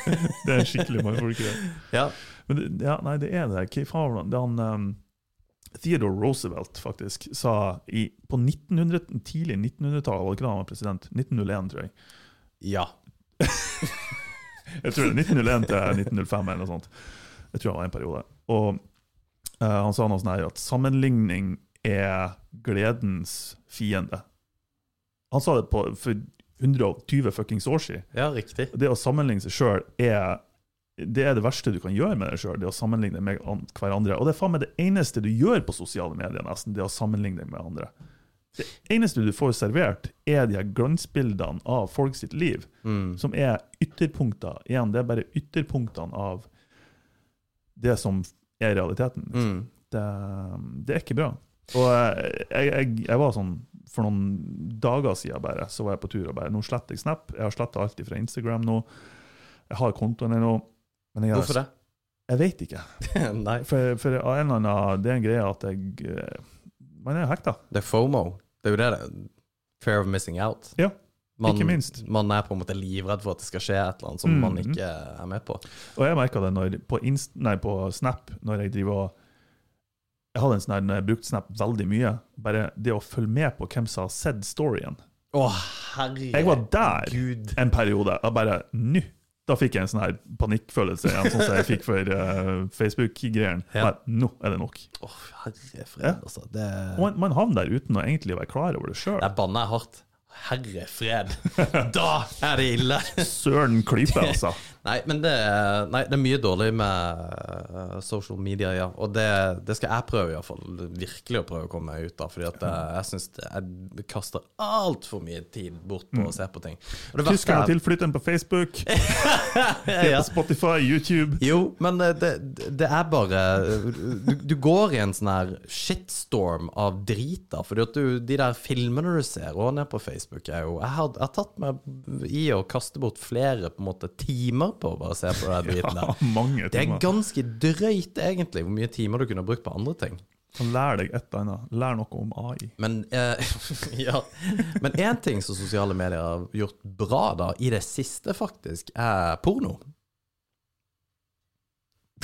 Det er en skikkelig mannfolkgreie. Ja. Men ja, nei, det er det. Hva faen det? det han, um, Theodore Roosevelt faktisk sa i, på 1900, tidlig 1900-tall, var ikke da han var president? 1901, tror jeg. Ja. Jeg tror det er 1901 til 1905 eller noe sånt. Jeg tror det var en periode. Og uh, han sa noe sånn her at sammenligning er gledens fiende. Han sa det på, for 120 fuckings år siden. ja, riktig. Det å sammenligne seg sjøl er det er det verste du kan gjøre med deg sjøl, det å sammenligne med hverandre. Og det er faen meg det eneste du gjør på sosiale medier, nesten, det å sammenligne deg med andre. Det eneste du får servert, er de her glansbildene av folk sitt liv, Mm. som er ytterpunkter. Igjen, det er bare ytterpunktene av det som er realiteten. liksom. Mm. Det, det er ikke bra. Og jeg, jeg, jeg var sånn For noen dager siden bare, så var jeg på tur og bare Nå sletter jeg Snap. Jeg har sletta alt fra Instagram nå. Jeg har kontoen ennå. Hvorfor det? jeg vet ikke. Nei. For, for en eller annen, det er en greie at jeg eh, Man er hekta. Det er FOMO. Det er jo det det. Fear of missing out. Ja, man, ikke minst. Man er på en måte livredd for at det skal skje et eller annet som Mhm. man ikke er med på. Og jeg merka det når, på, Inst nei, på Snap, når jeg driver og Jeg hadde en sånn brukte Snap veldig mye. Bare det å følge med på hvem som har sett storyen. Å, herre Jeg var der. Gud. en periode. Jeg bare Nå! Da fikk jeg en sånn her panikkfølelse igjen, sånn som jeg fikk for uh, Facebook-greiene. Ja. Nå er det nok. Å, herre fred, altså. Det, man, man havner der uten å egentlig være klar over det sjøl. der banner jeg hardt. Herre fred. Da er det ille. Søren klype, altså. Nei, men det er, nei, det er mye dårlig med eh, social media, ja. Og det, det skal jeg prøve, iallfall. Virkelig å prøve å komme meg ut av. Fordi at eh, jeg syns jeg kaster altfor mye tid bort på å se på ting. Tyskerne er tilflytteren på Facebook, ja. på Spotify, YouTube. Jo, men det, det, det er bare du, du går i en sånn her shitstorm av drita. Fordi at du, de der filmene du ser og ned på Facebook, er jo Jeg har, jeg har tatt meg i å kaste bort flere på en måte timer på å bare se på den biten Ja, der. mange Det er ganske drøyt, egentlig, hvor mye timer du kunne brukt på andre ting. Kan lære deg et eller annet. Lær noe om AI. Men eh, ja. Men én ting som sosiale medier har gjort bra da, i det siste faktisk, er porno.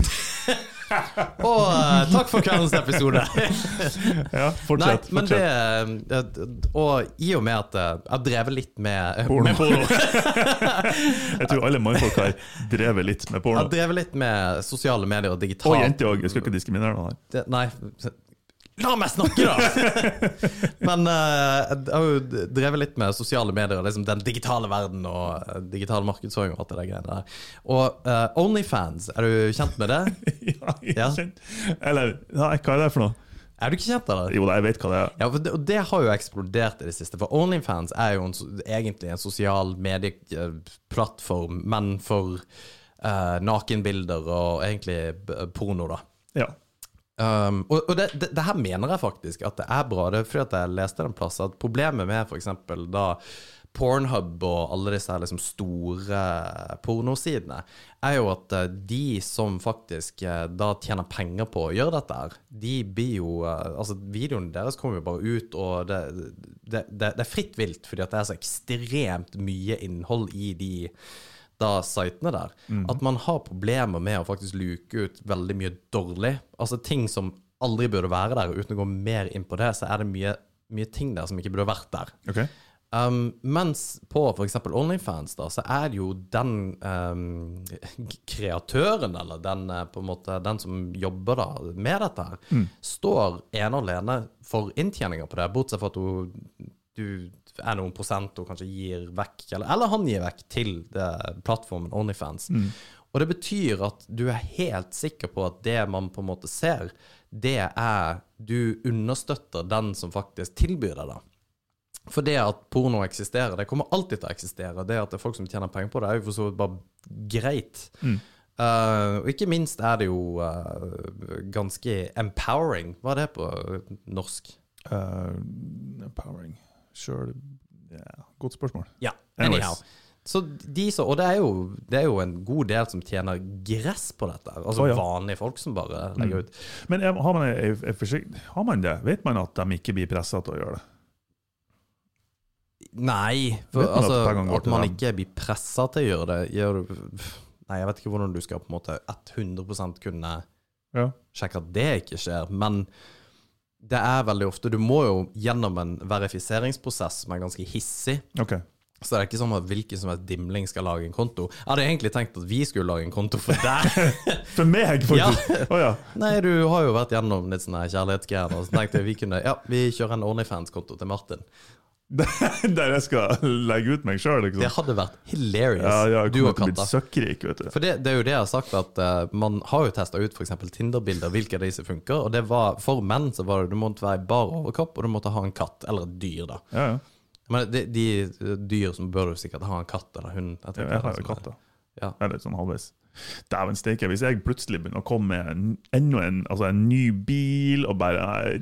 Og eh, takk for kveldens episode. Ja, fortsett. Nei, fortsett. men det eh, Og i og med at eh, jeg har drevet litt med Porno. med porno. Jeg tror alle mannfolk har drevet litt med Jeg porno. har drevet litt med sosiale medier og Og digitalt. jenter òg. Jeg skal ikke diskriminere noen her. Nei La meg snakke, da! Men uh, jeg har jo drevet litt med sosiale medier og liksom den digitale verden og eh, digital markedsføring og alt det der greiene der. Og uh, Onlyfans, er du kjent med det? Ja, jeg Ja. kjent. Eller hva er det for noe? Er du ikke kjent med det? Jo jeg vet hva det er. Ja, for det, og det har jo eksplodert i det siste. For Onlyfans er jo en, egentlig en sosial medieplattform, men for uh, nakenbilder og egentlig porno, da. Ja. Um, og og det, det, det her mener jeg faktisk at det er bra. Det er fordi jeg leste en plass at problemet med f.eks. da Pornhub og alle disse liksom store pornosidene, er jo at eh, de som faktisk eh, da tjener penger på å gjøre dette de blir jo eh, Altså, videoene deres kommer jo bare ut, og det, det, det, det er fritt vilt fordi at det er så ekstremt mye innhold i de sitene der, at man har problemer med å faktisk luke ut veldig mye dårlig. Altså ting som aldri burde være der, og uten å gå mer inn på det, så er det mye, mye ting der som ikke burde vært der. Okay. Um, mens på f.eks. Onlyfans, da, så er det jo den um, kreatøren, eller den, eh, på en måte, den som jobber da med dette her, står ene og alene for inntjeninger på det, bortsett fra at hun du er noen prosent hun kanskje gir vekk, eller, eller han gir vekk til det, plattformen Onlyfans. Og det betyr at du er helt sikker på at det man på en måte ser, det er Du understøtter den som faktisk tilbyr det, da. For det at porno eksisterer, det kommer alltid til å eksistere. Det at det er folk som tjener penger på det, er jo for så vidt bare greit. Eh, og ikke minst er det jo uh, ganske empowering. Hva er det på norsk? Uh, empowering. Sure. Ja, godt spørsmål. Ja, anyhow. Så de så, og det er, jo, det er jo en god del som tjener gress på dette. Altså oh, ja. vanlige folk som bare legger ut. Men er- har man, er, er, har man det? Vet man at de ikke blir pressa til å gjøre det? Nei, for, man altså, at, at man dem? ikke blir pressa til å gjøre det gjør du, Nei, jeg vet ikke hvordan du skal på en måte 100 kunne Ja. sjekke at det ikke skjer, men det er veldig ofte Du må jo gjennom en verifiseringsprosess som er ganske hissig. Okay. Så det er ikke sånn at hvilken som helst dimling skal lage en konto. Jeg hadde egentlig tenkt at vi skulle lage en konto for deg. For meg, faktisk! Å ja. Nei, du har jo vært gjennom litt sånne kjærlighetsgreier, og så tenkte jeg vi kunne Ja, vi kjører en Onlyfans-konto til Martin. Der jeg skal legge ut meg sjøl, Det liksom. hadde vært hilarious. Ja, ja, du og katta. søkkrik, vet du. For det, det er jo det jeg har sagt, at uh, man har jo testa ut f.eks. Tinder-bilder, hvilke av de som funker. Og det var, for menn så var det du måtte være i bar overkropp, og du måtte ha en katt, eller et dyr, da. Ja, ja. Men de, de dyr som bør du sikkert ha en katt eller hund. Jeg ja, jeg det har som jo katt, da. Ja. Eller sånn halvveis. Dæven steike, hvis jeg plutselig begynner å komme med enda en, altså en ny bil og bare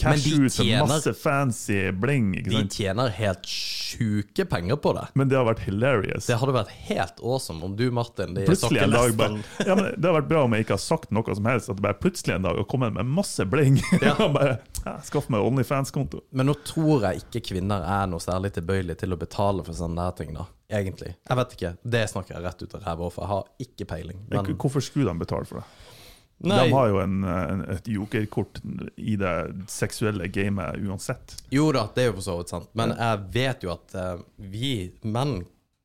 cash ut for masse fancy bling, De tjener helt sjuke penger på det. Men det har vært hilarious. Det hadde vært helt awesome om du, Martin, de Plutselig en dag bare, ja, men Det har vært bra om jeg ikke har sagt noe som helst, at det bare plutselig en dag har kommet med masse bling. Ja. Og bare ja, Skaff meg Onlyfans-konto. Men nå tror jeg ikke kvinner er noe særlig tilbøyelig til å betale for sånne der ting, da. Egentlig. Jeg vet ikke. Det snakker jeg rett ut av ræva, for jeg har ikke peiling. Men Hvorfor skulle de betale for det? nei, De har jo en, en, et jokerkort i det seksuelle gamet uansett. jo da, det er jo for så vidt sant. Men jeg vet jo at eh, vi menn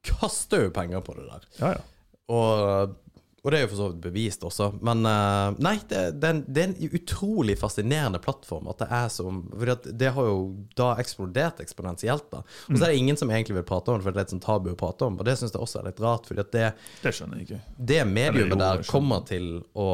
kaster jo penger på det der. Ja, ja. Og, og det er jo for så vidt bevist også. Men uh, nei, det, det, er en, det er en utrolig fascinerende plattform. At det er som For det har jo da eksplodert eksponentielt. da Og så er det ingen som egentlig vil prate om det, for det er litt sånn tabu å prate om. Og det syns jeg også er litt rart, fordi at det, Det skjønner jeg ikke. det mediumet der kommer til å,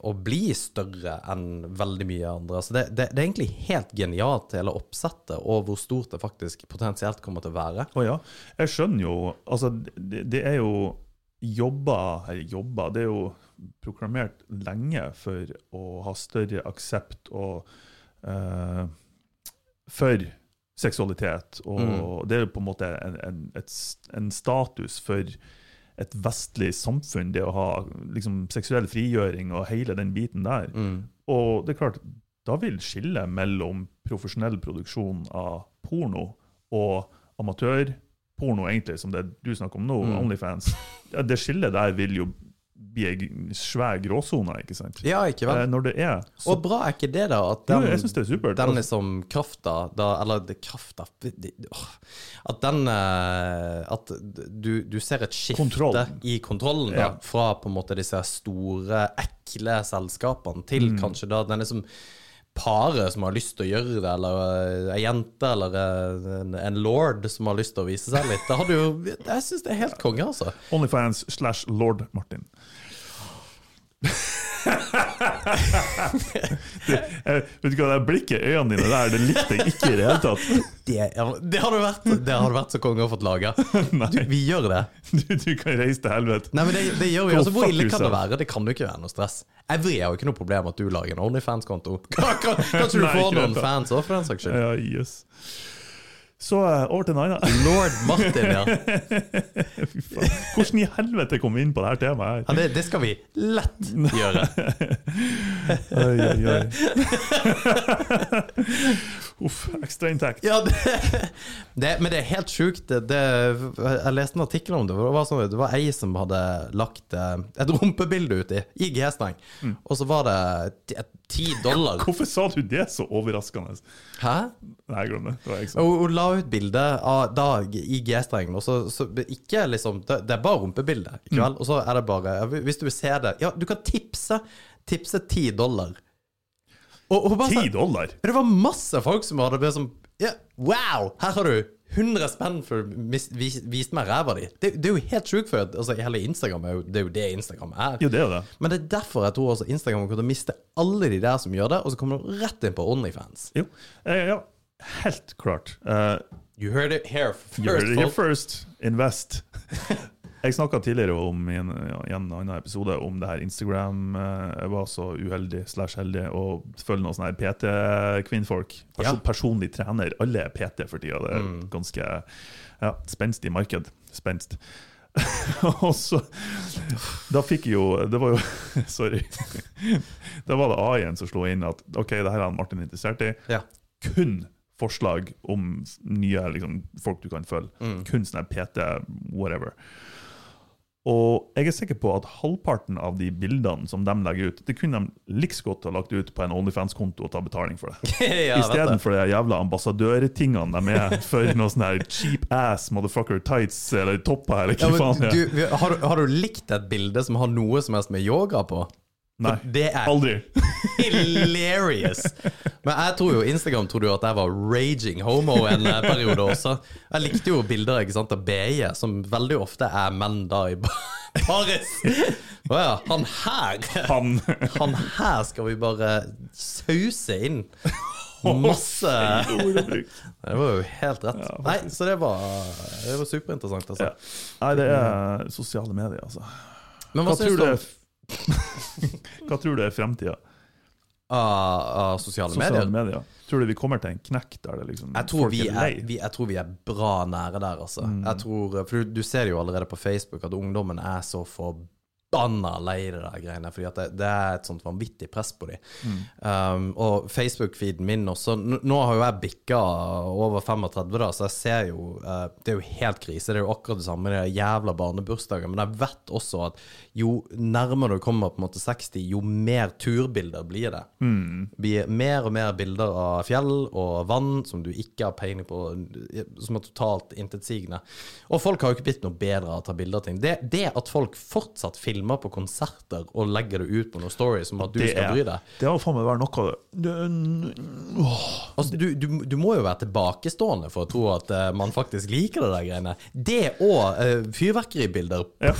å bli større enn veldig mye andre. Så det, det, det er egentlig helt genialt, hele oppsettet, og hvor stort det faktisk potensielt kommer til å være. Å ja. Jeg skjønner jo Altså, det, det er jo jobber Eller jobba, Det er jo proklamert lenge for å ha større aksept og uh, for seksualitet. Og det er jo på en måte en, en, et, en status for et vestlig samfunn, det å ha liksom, seksuell frigjøring og hele den biten der. Og det er klart, da vil skillet mellom profesjonell produksjon av porno og amatørporno, egentlig, som det du snakker om nå, Mm. Onlyfans, det skillet der vil jo bli ei svær gråsone, ikke sant? Ja, ikke Eh, vel? Når det er så Og bra er ikke det, da? At Jo, den, jeg synes det er supert. den Altså- liksom krafta da, Eller det krafta. At den eh, At du, du ser et skifte Kontroll. i kontrollen da, Ja. fra på en måte disse store, ekle selskapene til Mm. kanskje da den liksom paret som har lyst til å gjøre det, eller eh, ei jente eller eh, en, en lord som har lyst til å vise seg litt. Det hadde jo Jeg syns det er helt konge, altså. Onlyfans slash lord Martin. Det, vet du hva, det blikket i øynene dine der, det likte jeg ikke i det hele tatt. Det, det, hadde vært, det hadde vært så konge å fått laga. Vi gjør det. Du, du kan reise til helvete. Nei, men det, det gjør vi. Altså, hvor ille kan det være? Det kan jo ikke være noe stress. Evry har jo ikke noe problem at du lager en Onlyfans-konto. Kan- kan- Kanskje du får noen fans òg, for den saks skyld. Ja, yes. Så eh, over til en annen. Lord Martin, ja. Hvordan i helvete kom vi inn på dette temaet ja det, det skal vi lett gjøre. Oi, oi, oi. Uff, ekstra inntekt. Ja, det, det, men det er helt sjukt. Det, jeg leste en artikkel om det. Det var, sånn, det var ei som hadde lagt eh, et rumpebilde uti, i G-streng. Mm. Og så var det ti- dollar. Hvorfor sa du det så overraskende? Hæ? Nei, glem det. Det Og hun la ut bilde av Dag i G-strengen. Og så, så ikke liksom Det, er bare rumpebilde, ikke vel? Og så er det bare Hvis du vil se det Ja, du kan tipse. Tipse ti dollar. Og, og bare Ti sånn- dollar? Det var masse folk som hadde blitt sånn ja, Wow! Her har du 100 spenn for å vis- vise meg ræva di. Det, det er jo helt sjukt, for altså, hele Instagram er jo, det er jo det Instagram er. Jo, det er det. Men det er derfor jeg tror også Instagram kommer til å miste alle de der som gjør det, og så kommer de rett inn på Onlyfans. Jo, eh, ja, helt klart. Uh, You heard it here first, you heard it here first. Invest. Jeg snakka tidligere om i en, i en annen episode om det her Instagram. eh, Jeg var så uheldig slash heldig å følge noen sånne PT-kvinnfolk. Person, Ja. Personlig trener. Alle er PT for tida. Det er ganske ja, spenstig marked. Spenst. og så Da fikk jeg jo Det var jo Sorry. Da var det AI-en som slo inn at OK, det her er Martin interessert i. Ja. Kun forslag om nye liksom, folk du kan følge. Mm. Kun sånn PT, whatever. Og jeg er sikker på at halvparten av de bildene som de legger ut, det kunne de liks godt ha lagt ut på en Onlyfans-konto og ta betaling for det. ja. Istedenfor de jævla ambassadørtingene de er for noe sånn her cheap ass motherfucker tights eller topper eller Ja, hva men faen du, har, har du likt et bilde som har noe som helst med yoga på? Nei, Det er aldri. hilarious! Men jeg tror jo Instagram trodde jo at jeg var raging homo en eh, periode også. Jeg likte jo bilder ikke sant, av BI, som veldig ofte er menn da i Paris. Å ja, han her Han Han her skal vi bare sause inn. Masse Det var jo helt rett. Ja, Nei, så det var, det var superinteressant, altså. Ja. Nei, det er sosiale medier, altså. Men hva, Hva syns du om Hva tror du er fremtida? av, av sosiale medier? Sosiale medier. Tror du vi kommer til en knekk der det liksom Jeg tror folk vi er lei? vi, jeg tror vi er bra nære der, altså. Mm. Jeg tror, for du, du ser jo allerede på Facebook at ungdommen er så forbanna lei det der greiene. Fordi det, det er et sånt vanvittig press på dem. Mm. Um, og Facebook-feeden min også Nå har jo jeg bikka over 35, da, så jeg ser jo uh, Det er jo helt krise. Det er jo akkurat det samme med de jævla barnebursdager. Men jeg vet også at jo nærmere du kommer på en måte 60, jo mer turbilder blir det. Mm. blir mer og mer bilder av fjell og vann som du ikke har peiling på, som er totalt intetsigende. Og folk har jo ikke blitt noe bedre av å ta bilder av ting. Det, det at folk fortsatt filmer på konserter og legger det ut på noen stories som at du Det skal bry deg Det har faen meg vært noe det, åh. Altså, du, du, du må jo være tilbakestående for å tro at uh, man faktisk liker det der greiene. Det og uh, fyrverkeribilder. Ja.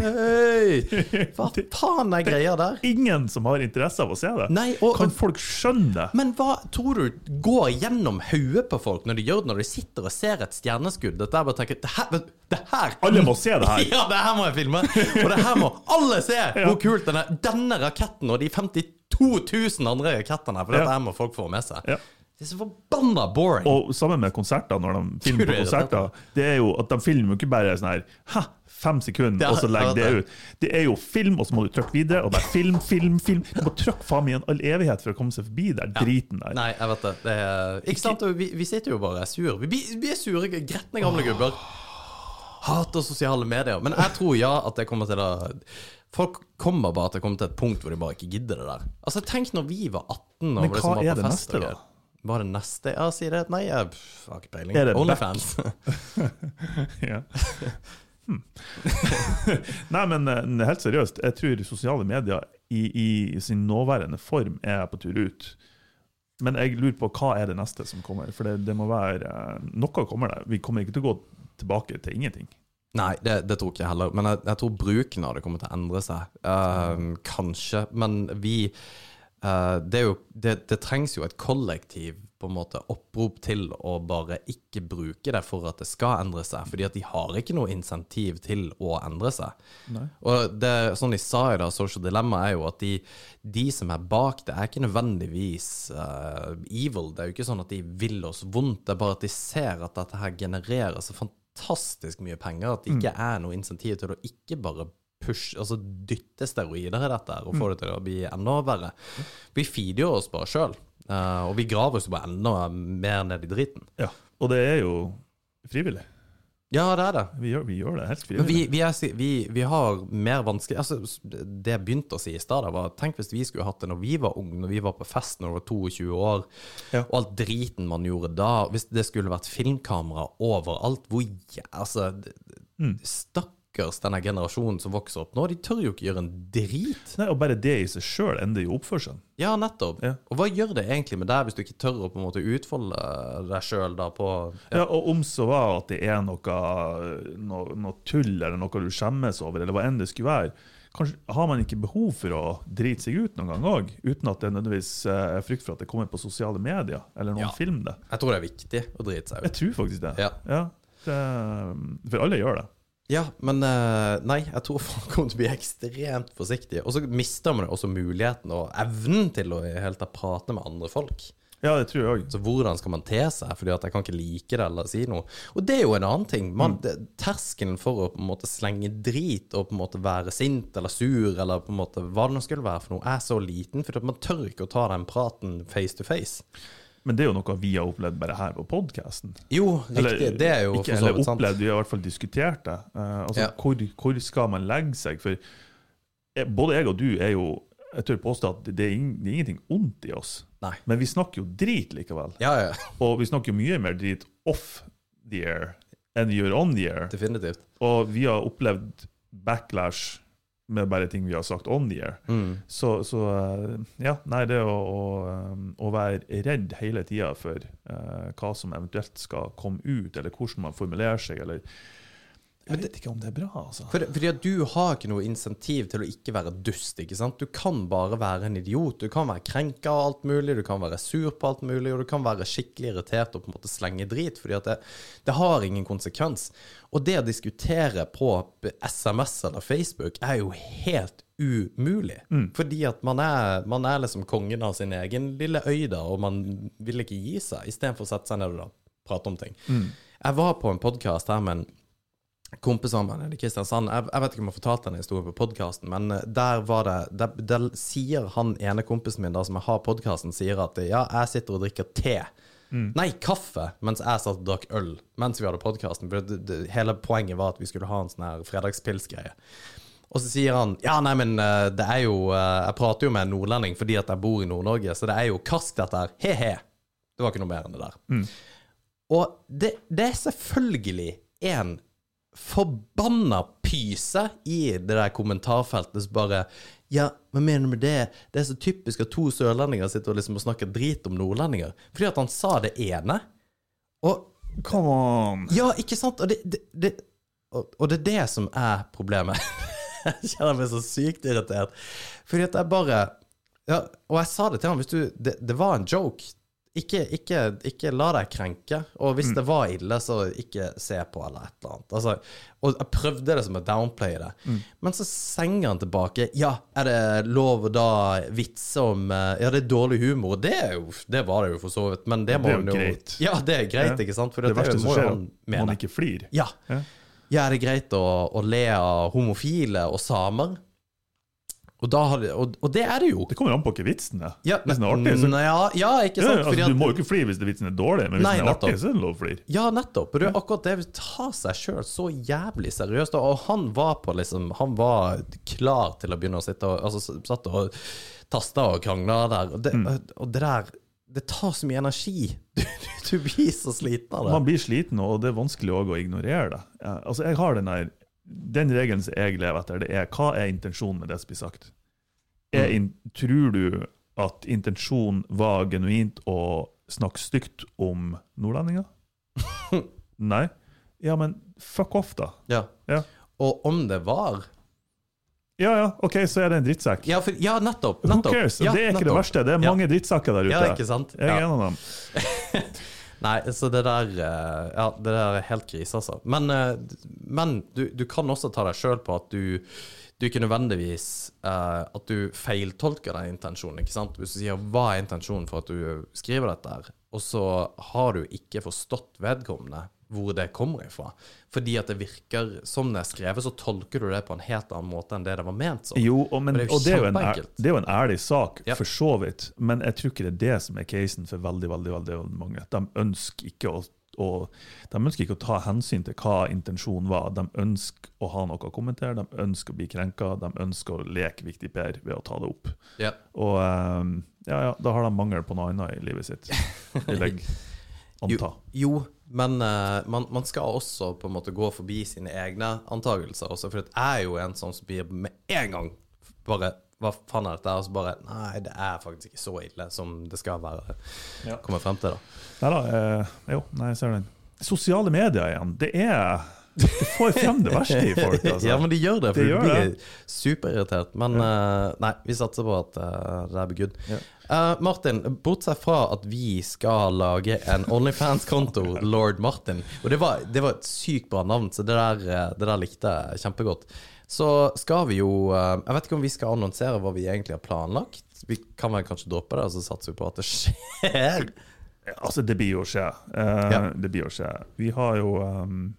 Hei! Hva faen er greia der? Det er Ingen som har interesse av å se det. Nei, og, Kan folk skjønne det? Men hva tror du går gjennom hodet på folk når de gjør det, når de sitter og ser et stjerneskudd? Dette er bare å tenke, det her, det her Alle må se det her. Ja, det her må jeg filme! Og det her må alle se! Hvor kult denne, denne raketten og de 52 000 andre rakettene For dette her må folk få med seg. Ja. Det er så forbanna boring. Og sammen med konserter, når de filmer på konserter, det er jo at de filmer jo ikke bare sånn her Hæ, Fem sekunder, og så legger det ut. Det er jo film, og så må du trykke videre, og bare film, film, film. Du må trykke faen meg en all evighet for å komme seg forbi den driten der. Nei, jeg vet det. det er, ikke sant? Vi, vi sitter jo bare og er sur. Vi, vi er sure, gretne gamle gubber. Hater sosiale medier. Men jeg tror ja at det kommer til å Folk kommer bare til å komme til et punkt hvor de bare ikke gidder det der. Altså Tenk når vi var 18 og Men liksom hva på er det fest neste, da? Hva er det neste? jeg sier? det. Nei, jeg har ikke peiling. Onlyfans. Ja. Hmm. Nei, men eh, helt seriøst, jeg tror sosiale medier i, i sin nåværende form er på tur ut. Men jeg lurer på hva er det neste som kommer? For det, det må være eh, Noe kommer det. Vi kommer ikke til å gå tilbake til ingenting. Nei, det, det tror ikke jeg heller. Men jeg, jeg tror bruken av det kommer til å endre seg. Uh, kanskje. Men vi det, er jo, det, det trengs jo et kollektiv på en måte opprop til å bare ikke bruke det for at det skal endre seg. Fordi at de har ikke noe insentiv til å endre seg. Nei. Og det sånn de sa i da, Social Dilemma, er jo at de, de som er bak det, er ikke nødvendigvis uh, evil. Det er jo ikke sånn at de vil oss vondt, det er bare at de ser at dette her genererer så fantastisk mye penger at det ikke er noe insentiv til å ikke bare push, altså dytte steroider i dette og få det til å bli enda verre. Vi feeder oss bare sjøl, og vi graver oss bare enda mer ned i driten. Ja. Og det er jo frivillig. Ja, det er det. Vi gjør, vi gjør det helt frivillig. vi, vi, vi, vi har mer vanskelig altså, Det jeg begynte å si i stad, var Tenk hvis vi skulle hatt det når vi var unge, når vi var på fest når vi var 22 år, Ja. og alt driten man gjorde da. Hvis det skulle vært filmkamera overalt, hvor Altså, mm. Mm. Stakkars denne generasjonen som vokser opp nå, de tør jo ikke gjøre en drit. Nei, og bare det i seg sjøl endrer jo oppførselen. Ja, nettopp. Ja. Og hva gjør det egentlig med deg hvis du ikke tør å på en måte utfolde deg sjøl da på Ja, og om så var at det er noe, noe, noe tull eller noe du skjemmes over, eller hva enn det skulle være, kanskje har man ikke behov for å drite seg ut noen gang òg, uten at det nødvendigvis eh, er frykt for at det kommer på sosiale medier, eller noen Ja. film det. Jeg tror det er viktig å drite seg ut. Jeg tror faktisk det. Ja. det for alle gjør det. Ja, men eh, nei, jeg tror folk kommer til å bli ekstremt forsiktige. Og så mister man også muligheten og evnen til å helt tatt prate med andre folk. Ja, det tror jeg også. Så hvordan skal man te seg? Fordi at jeg kan ikke like det eller si noe. Og det er jo en annen ting. Man, det, terskelen for å på en måte slenge drit og på en måte være sint eller sur eller på en måte hva det nå skulle være for noe, er så liten. For man tør ikke å ta den praten face to face. Men det er jo noe vi har opplevd bare her på podkasten. Jo, riktig. det er jo ikke, eller opplevd, vi har i hvert fall diskutert det. Uh, altså, Ja. hvor, hvor skal man legge seg? For både jeg og du er jo Jeg tør påstå at det er, ing, det er ingenting ondt i oss. Nei. Men vi snakker jo drit likevel. Ja, ja. Og vi snakker jo mye mer drit off the air enn vi gjør on the air. Definitivt. Og vi har opplevd backlash med bare ting vi har sagt on the air. Mm. Så, så eh, ja, nei, det å, å, eh, å være redd hele tida for uh, hva som eventuelt skal komme ut, eller hvordan man formulerer seg, eller Jeg vet ikke om det er bra, altså. For, fordi at du har ikke noe insentiv til å ikke være dust. ikke sant? Du kan bare være en idiot. Du kan være krenka av alt mulig, du kan være sur på alt mulig, og du kan være skikkelig irritert og på en måte slenge drit. fordi at det, det har ingen konsekvens. Og det å diskutere på SMS eller Facebook er jo helt umulig. Fordi at man er, man er liksom kongen av sin egen lille øy da, og man vil ikke gi seg, istedenfor å sette seg ned og prate om ting. Jeg var på en podkast her med en kompis mine i Kristiansand. Jeg, jeg vet ikke om jeg fortalte denne historien på podkasten, men eh, der var det der, der sier han ene kompisen min da som jeg har podkasten, sier at ja, jeg sitter og drikker te. Nei, kaffe, mens jeg satt og drakk øl mens vi hadde podkasten. Hele poenget var at vi skulle ha en sånn her fredagspilsgreie. Og så sier han ja, nei, men eh, det er jo eh, Jeg prater jo med en nordlending fordi at jeg bor i Nord-Norge, så det er jo karsk, dette her. He-he. Det var ikke noe mer enn det der. Og det, det er selvfølgelig en forbanna pyse i det der kommentarfeltet som bare Ja, hva mener du med det? Det er så typisk at to sørlendinger sitter og liksom og snakker drit om nordlendinger. Fordi at han sa det ene. Og Come on! ja, ikke sant? Og det, det, det, og, og det er det som er problemet. jeg kjenner meg så sykt irritert. Fordi at jeg bare ja, Og jeg sa det til ham. Du, det, det var en joke. Ikke, ikke, ikke la deg krenke. Og hvis det var ille, så ikke se på, eller et eller annet. Altså, og jeg prøvde det som å downplaye det. Men så senger han tilbake. Ja, er det lov å da vitse om eh, Ja, det er dårlig humor. Det, er jo, det var det jo for så vidt, men det må Det jo greit. Ja, det er greit, Ja. ikke sant? For Det det, verste som skjer, er at man ikke flir. Ja. Ja. ja, er det greit å, å le av homofile og samer? Og, det, og, og det er det jo. Det kommer an på hva vitsen er. Ja, Hvis den er artig, så ja, ja, ikke ja, sant? altså, Fordi Du må jo ikke flire hvis vitsen er dårlig, men hvis Nei, den er artig, så er det lov å flire. Ja, nettopp. Og det er akkurat det ta seg sjøl så jævlig seriøst. Og han var på liksom Han var klar til å begynne å sitte og Altså satt og tasta og krangla der. Og det, og det der Det tar så mye energi. Du, du blir så sliten av det. Man blir sliten, og det er vanskelig å ignorere det. Ja, altså, jeg har den der Den regelen som jeg lever etter, det er hva er intensjonen med det som blir sagt? Er in, tror du at intensjonen var genuint å snakke stygt om nordlendinger? Nei? Ja, men fuck off, da. Ja. Ja. Og om det var Ja ja, OK, så er det en drittsekk. Ja, for, ja nettopp. Who cares? Ja, det er ikke det verste. Det er mange drittsekker der ute. Ja, ikke sant? Jeg er en av dem. Nei, så det der eh, Ja, det der er helt krise, altså. Men, eh, men du, du kan også ta deg sjøl på at du du ikke nødvendigvis uh, At du feiltolker den intensjonen. ikke sant? Hvis du sier 'hva er intensjonen for at du skriver dette', her, og så har du ikke forstått vedkommende hvor det kommer ifra. Fordi at det virker som det er skrevet, så tolker du det på en helt annen måte enn det det var ment som. Jo, og, men, det er jo og det, er jo en, det er jo en ærlig sak, Ja. for så vidt. Men jeg tror ikke det er det som er casen for veldig veldig, veldig, mange. De ønsker ikke å, å, de ønsker ikke å ta hensyn til hva intensjonen var. De ønsker å ha noe å kommentere, de ønsker å bli krenka, de ønsker å leke Viktig Per ved å ta det opp. Ja. Og ehm, ja, ja, da har de mangel på noe annet i livet sitt, vil jeg anta. Jo, jo men uh, man, man skal også på en måte gå forbi sine egne antakelser også, for jeg er jo en sånn som blir med en gang bare Hva faen er dette? Og så bare Nei, det er faktisk ikke så ille som det skal være. Ja. Komme frem til, da. Nei da, eh, jo, nei, jeg ser den. Sosiale medier igjen, det er Det får frem det verste i folk, altså. Ja, men de gjør det, for De de blir det. superirritert. Men eh, nei, vi satser på at uh, det er blir good. Ja. Eh, Martin, bortsett fra at vi skal lage en Onlyfans-konto, Lord Martin Og det var, det var et sykt bra navn, så det der, eh, det der likte jeg kjempegodt. Så skal vi jo uh, Jeg vet ikke om vi skal annonsere hva vi egentlig har planlagt. Vi kan vel kanskje droppe det, og så satser vi på at det skjer. Altså, det blir jo skje. Uh, Ja. Det blir å skje. Vi har jo um,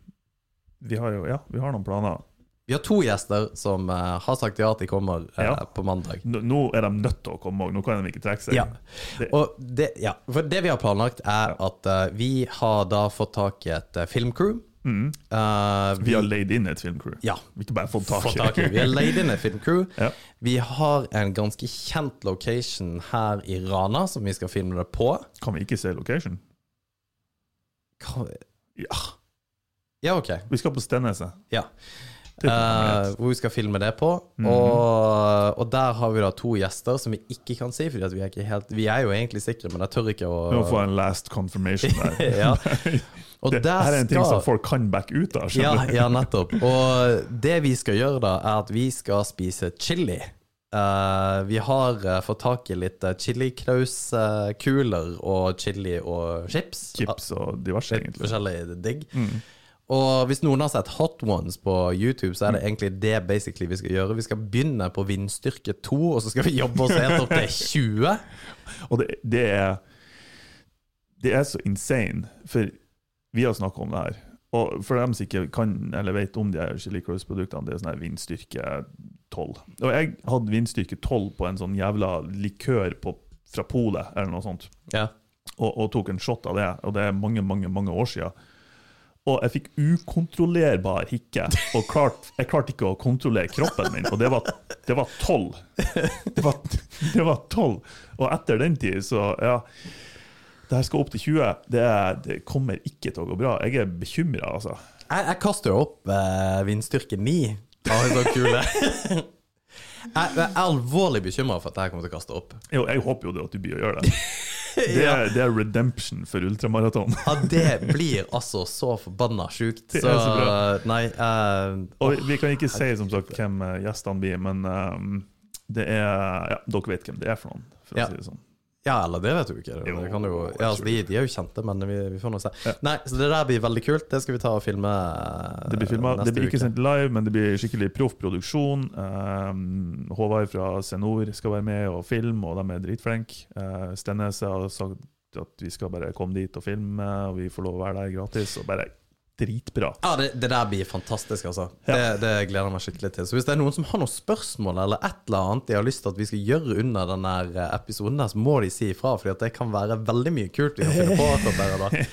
Vi har jo Ja, vi har noen planer. Vi har to gjester som uh, har sagt ja at de kommer uh, Ja. på mandag. Nå, er de nødt til å komme òg, nå kan de ikke trekke seg. Ja. Det- det, ja, for det vi har planlagt, er at uh, vi har da fått tak i et filmcrew. Mm. Eh, Vi har leid inn et filmcrew. ja, Vi tak tak i. Vi har leid inn et filmcrew. Ja. Vi har en ganske kjent location her i Rana som vi skal filme det på. Kan vi ikke se location? Hva- Ja. Ja, OK. Vi skal på Stenneset. Ja. Greit. hvor vi skal filme det på. Mhm. Og, og der har vi da to gjester som vi ikke kan si, Fordi at vi er ikke helt Vi er jo egentlig sikre, men jeg tør ikke å Vi må få en last confirmation der. ja. Og Det, der her er en ting skal- som folk kan backe ut av. Ja, ja, nettopp. Og det vi skal gjøre da, er at vi skal spise chili. Uh, vi har uh, fått tak i litt uh, chiliklaus-kuler og chili og chips. Chips og diverse, egentlig. forskjellig digg. Mm. Og hvis noen har sett Hot Ones på YouTube, så er det egentlig det basically vi skal gjøre. Vi skal begynne på vindstyrke 2, og så skal vi jobbe oss helt opp til 20. Og det, det er Det er så insane, for vi har snakka om det her. Og for dem som ikke kan eller vet om de her Chili Cross-produktene, det er sånn her vindstyrke 12. Og jeg hadde vindstyrke 12 på en sånn jævla likør på, fra polet, eller noe sånt, Ja. og, og tok en shot av det. Og det er mange, mange, mange år siden. Og jeg fikk ukontrollerbar hikke, og klart, jeg klarte ikke å kontrollere kroppen min. Og det var, tolv. Det var, tolv. Og etter den tid, så ja Det her skal opp til 20. Det, det kommer ikke til å gå bra. Jeg er bekymra, altså. Jeg, jeg kaster jo opp eh, vindstyrke 9 av en sånn kule. jeg, jeg er alvorlig bekymra for at jeg kommer til å kaste opp. Jo, jeg håper jo det at du blir å gjøre det. Det er, det er redemption for ultramaraton. Ja, det blir altså så forbanna sjukt. Så, så nei uh, Og vi, kan ikke si som sagt hvem eh, gjestene blir, men um, det er Ja, dere vet hvem det er for noen, for Ja. å si det sånn. Ja, eller det vet du ikke. Jo, det kan jo, ja, altså, de, de er jo kjente, men vi, vi får nå se. Ja. Nei, så det der blir veldig kult. Det skal vi ta og filme eh, Det blir filmet, neste det blir ikke uke. sendt live, men det blir skikkelig proff produksjon. Um, Håvard fra Senor skal være med og filme, og de er dritflinke. Uh, Stennes har sagt at vi skal bare komme dit og filme, og vi får lov å være der gratis. Og bare dritbra. Ja, det, det der blir fantastisk, altså. Ja. Det, det gleder jeg meg skikkelig til. Så hvis det er noen som har noen spørsmål eller et eller annet de har lyst til at vi skal gjøre under denne episoden, der, så må de si ifra, for det kan være veldig mye kult vi kan finne på akkurat der og da.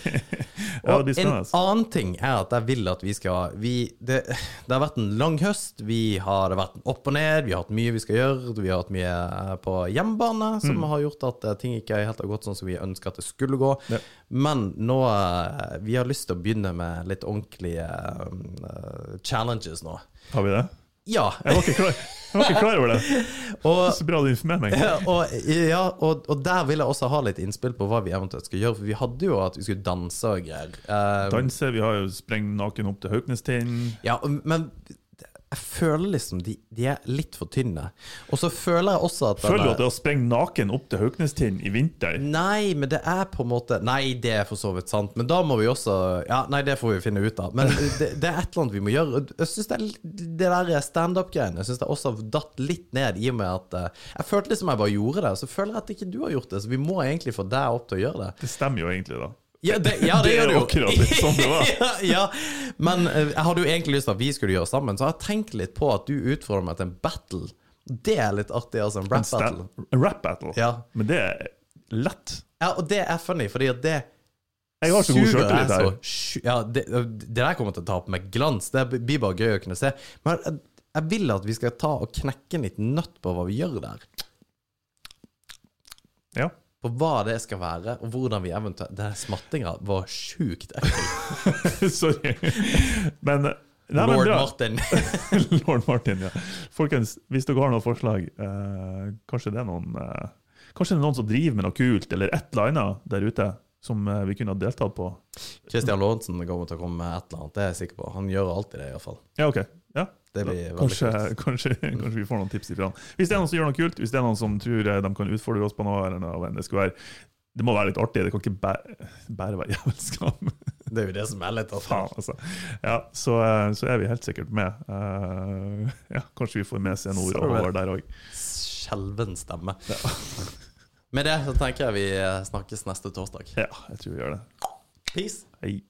Og ja, en annen ting er at jeg vil at vi skal vi, det, det har vært en lang høst. Vi har det har vært opp og ned. Vi har hatt mye vi skal gjøre. Vi har hatt mye eh, på hjemmebane som Mm. har gjort at eh, ting ikke helt har gått sånn som vi ønsker at det skulle gå. Ja. Men nå eh, Vi har lyst til å begynne med litt ordentlige uh, challenges nå. Har vi det? Ja. Jeg var ikke klar, var ikke klar over det. Og Så bra du informerer meg. og, ja, og, og der vil jeg også ha litt innspill på hva vi eventuelt skal gjøre. For vi hadde jo at vi skulle danse og greier. Eh, Danse, vi har jo sprengt naken opp til Hauknestind. Ja, men jeg føler liksom de, de er litt for tynne. Og så føler jeg også at Føler du at det å sprenge naken opp til Hauknestind i vinter Nei, men det er på en måte Nei, det er for så vidt sant, men da må vi også Ja, nei, det får vi finne ut av. Men det, det er et eller annet vi må gjøre. Jeg synes Det, det der standup-greiene Jeg synes det også har datt litt ned, i og med at eh, Jeg følte liksom jeg bare gjorde det, så føler jeg at ikke du har gjort det. Så vi må egentlig få deg opp til å gjøre det. Det stemmer jo egentlig, da. Ja, det, ja, det, Det gjør du jo akkurat det sånn det var. ja, ja, men eh, jeg hadde jo egentlig lyst til at vi skulle gjøre sammen, så jeg har tenkt litt på at du utfordrer meg til en battle. Det er litt artig, altså. En rap battle. en rap battle. Ja. Men det er lett. ja, og det er funny, fordi at det Jeg har så god sjøltillit her. så Ja, det, det der kommer til å ta på meg glans. Det blir bare gøy å kunne se. Men jeg, jeg vil at vi skal ta og knekke en liten nøtt på hva vi gjør der. Ja. På hva det skal være, og hvordan vi eventuelt Den smattinga var sjukt ekkel. Sorry. Men Nei, Lord. Martin. Lord Martin, ja. Folkens, hvis dere har noen forslag, eh, kanskje det noen eh, Kanskje det er noen som driver med noe kult, eller et eller annet der ute, som eh, vi kunne ha deltatt på. Christian Lorentzen kommer til å komme med et eller annet, det er jeg sikker på. Han gjør alltid det, iallfall. Ja, OK. Ja. Det blir veldig Kanskje, kult. kanskje, kanskje vi får noen tips ifra han. Hvis det er noen som gjør noe kult, hvis det er noen som tror eh, de kan utfordre oss på noe, eller noe det skulle være Det må være litt artig, det kan ikke bare, bære være jævelskap. Det er jo det som er litt Faen, altså. Ja, så, eh, så er vi helt sikkert med. Uh, ja, kanskje vi får med seg noen ord er der òg. Skjelven stemme. Med det så tenker jeg vi snakkes neste torsdag. Ja, jeg tror vi gjør det. Peace. Hei.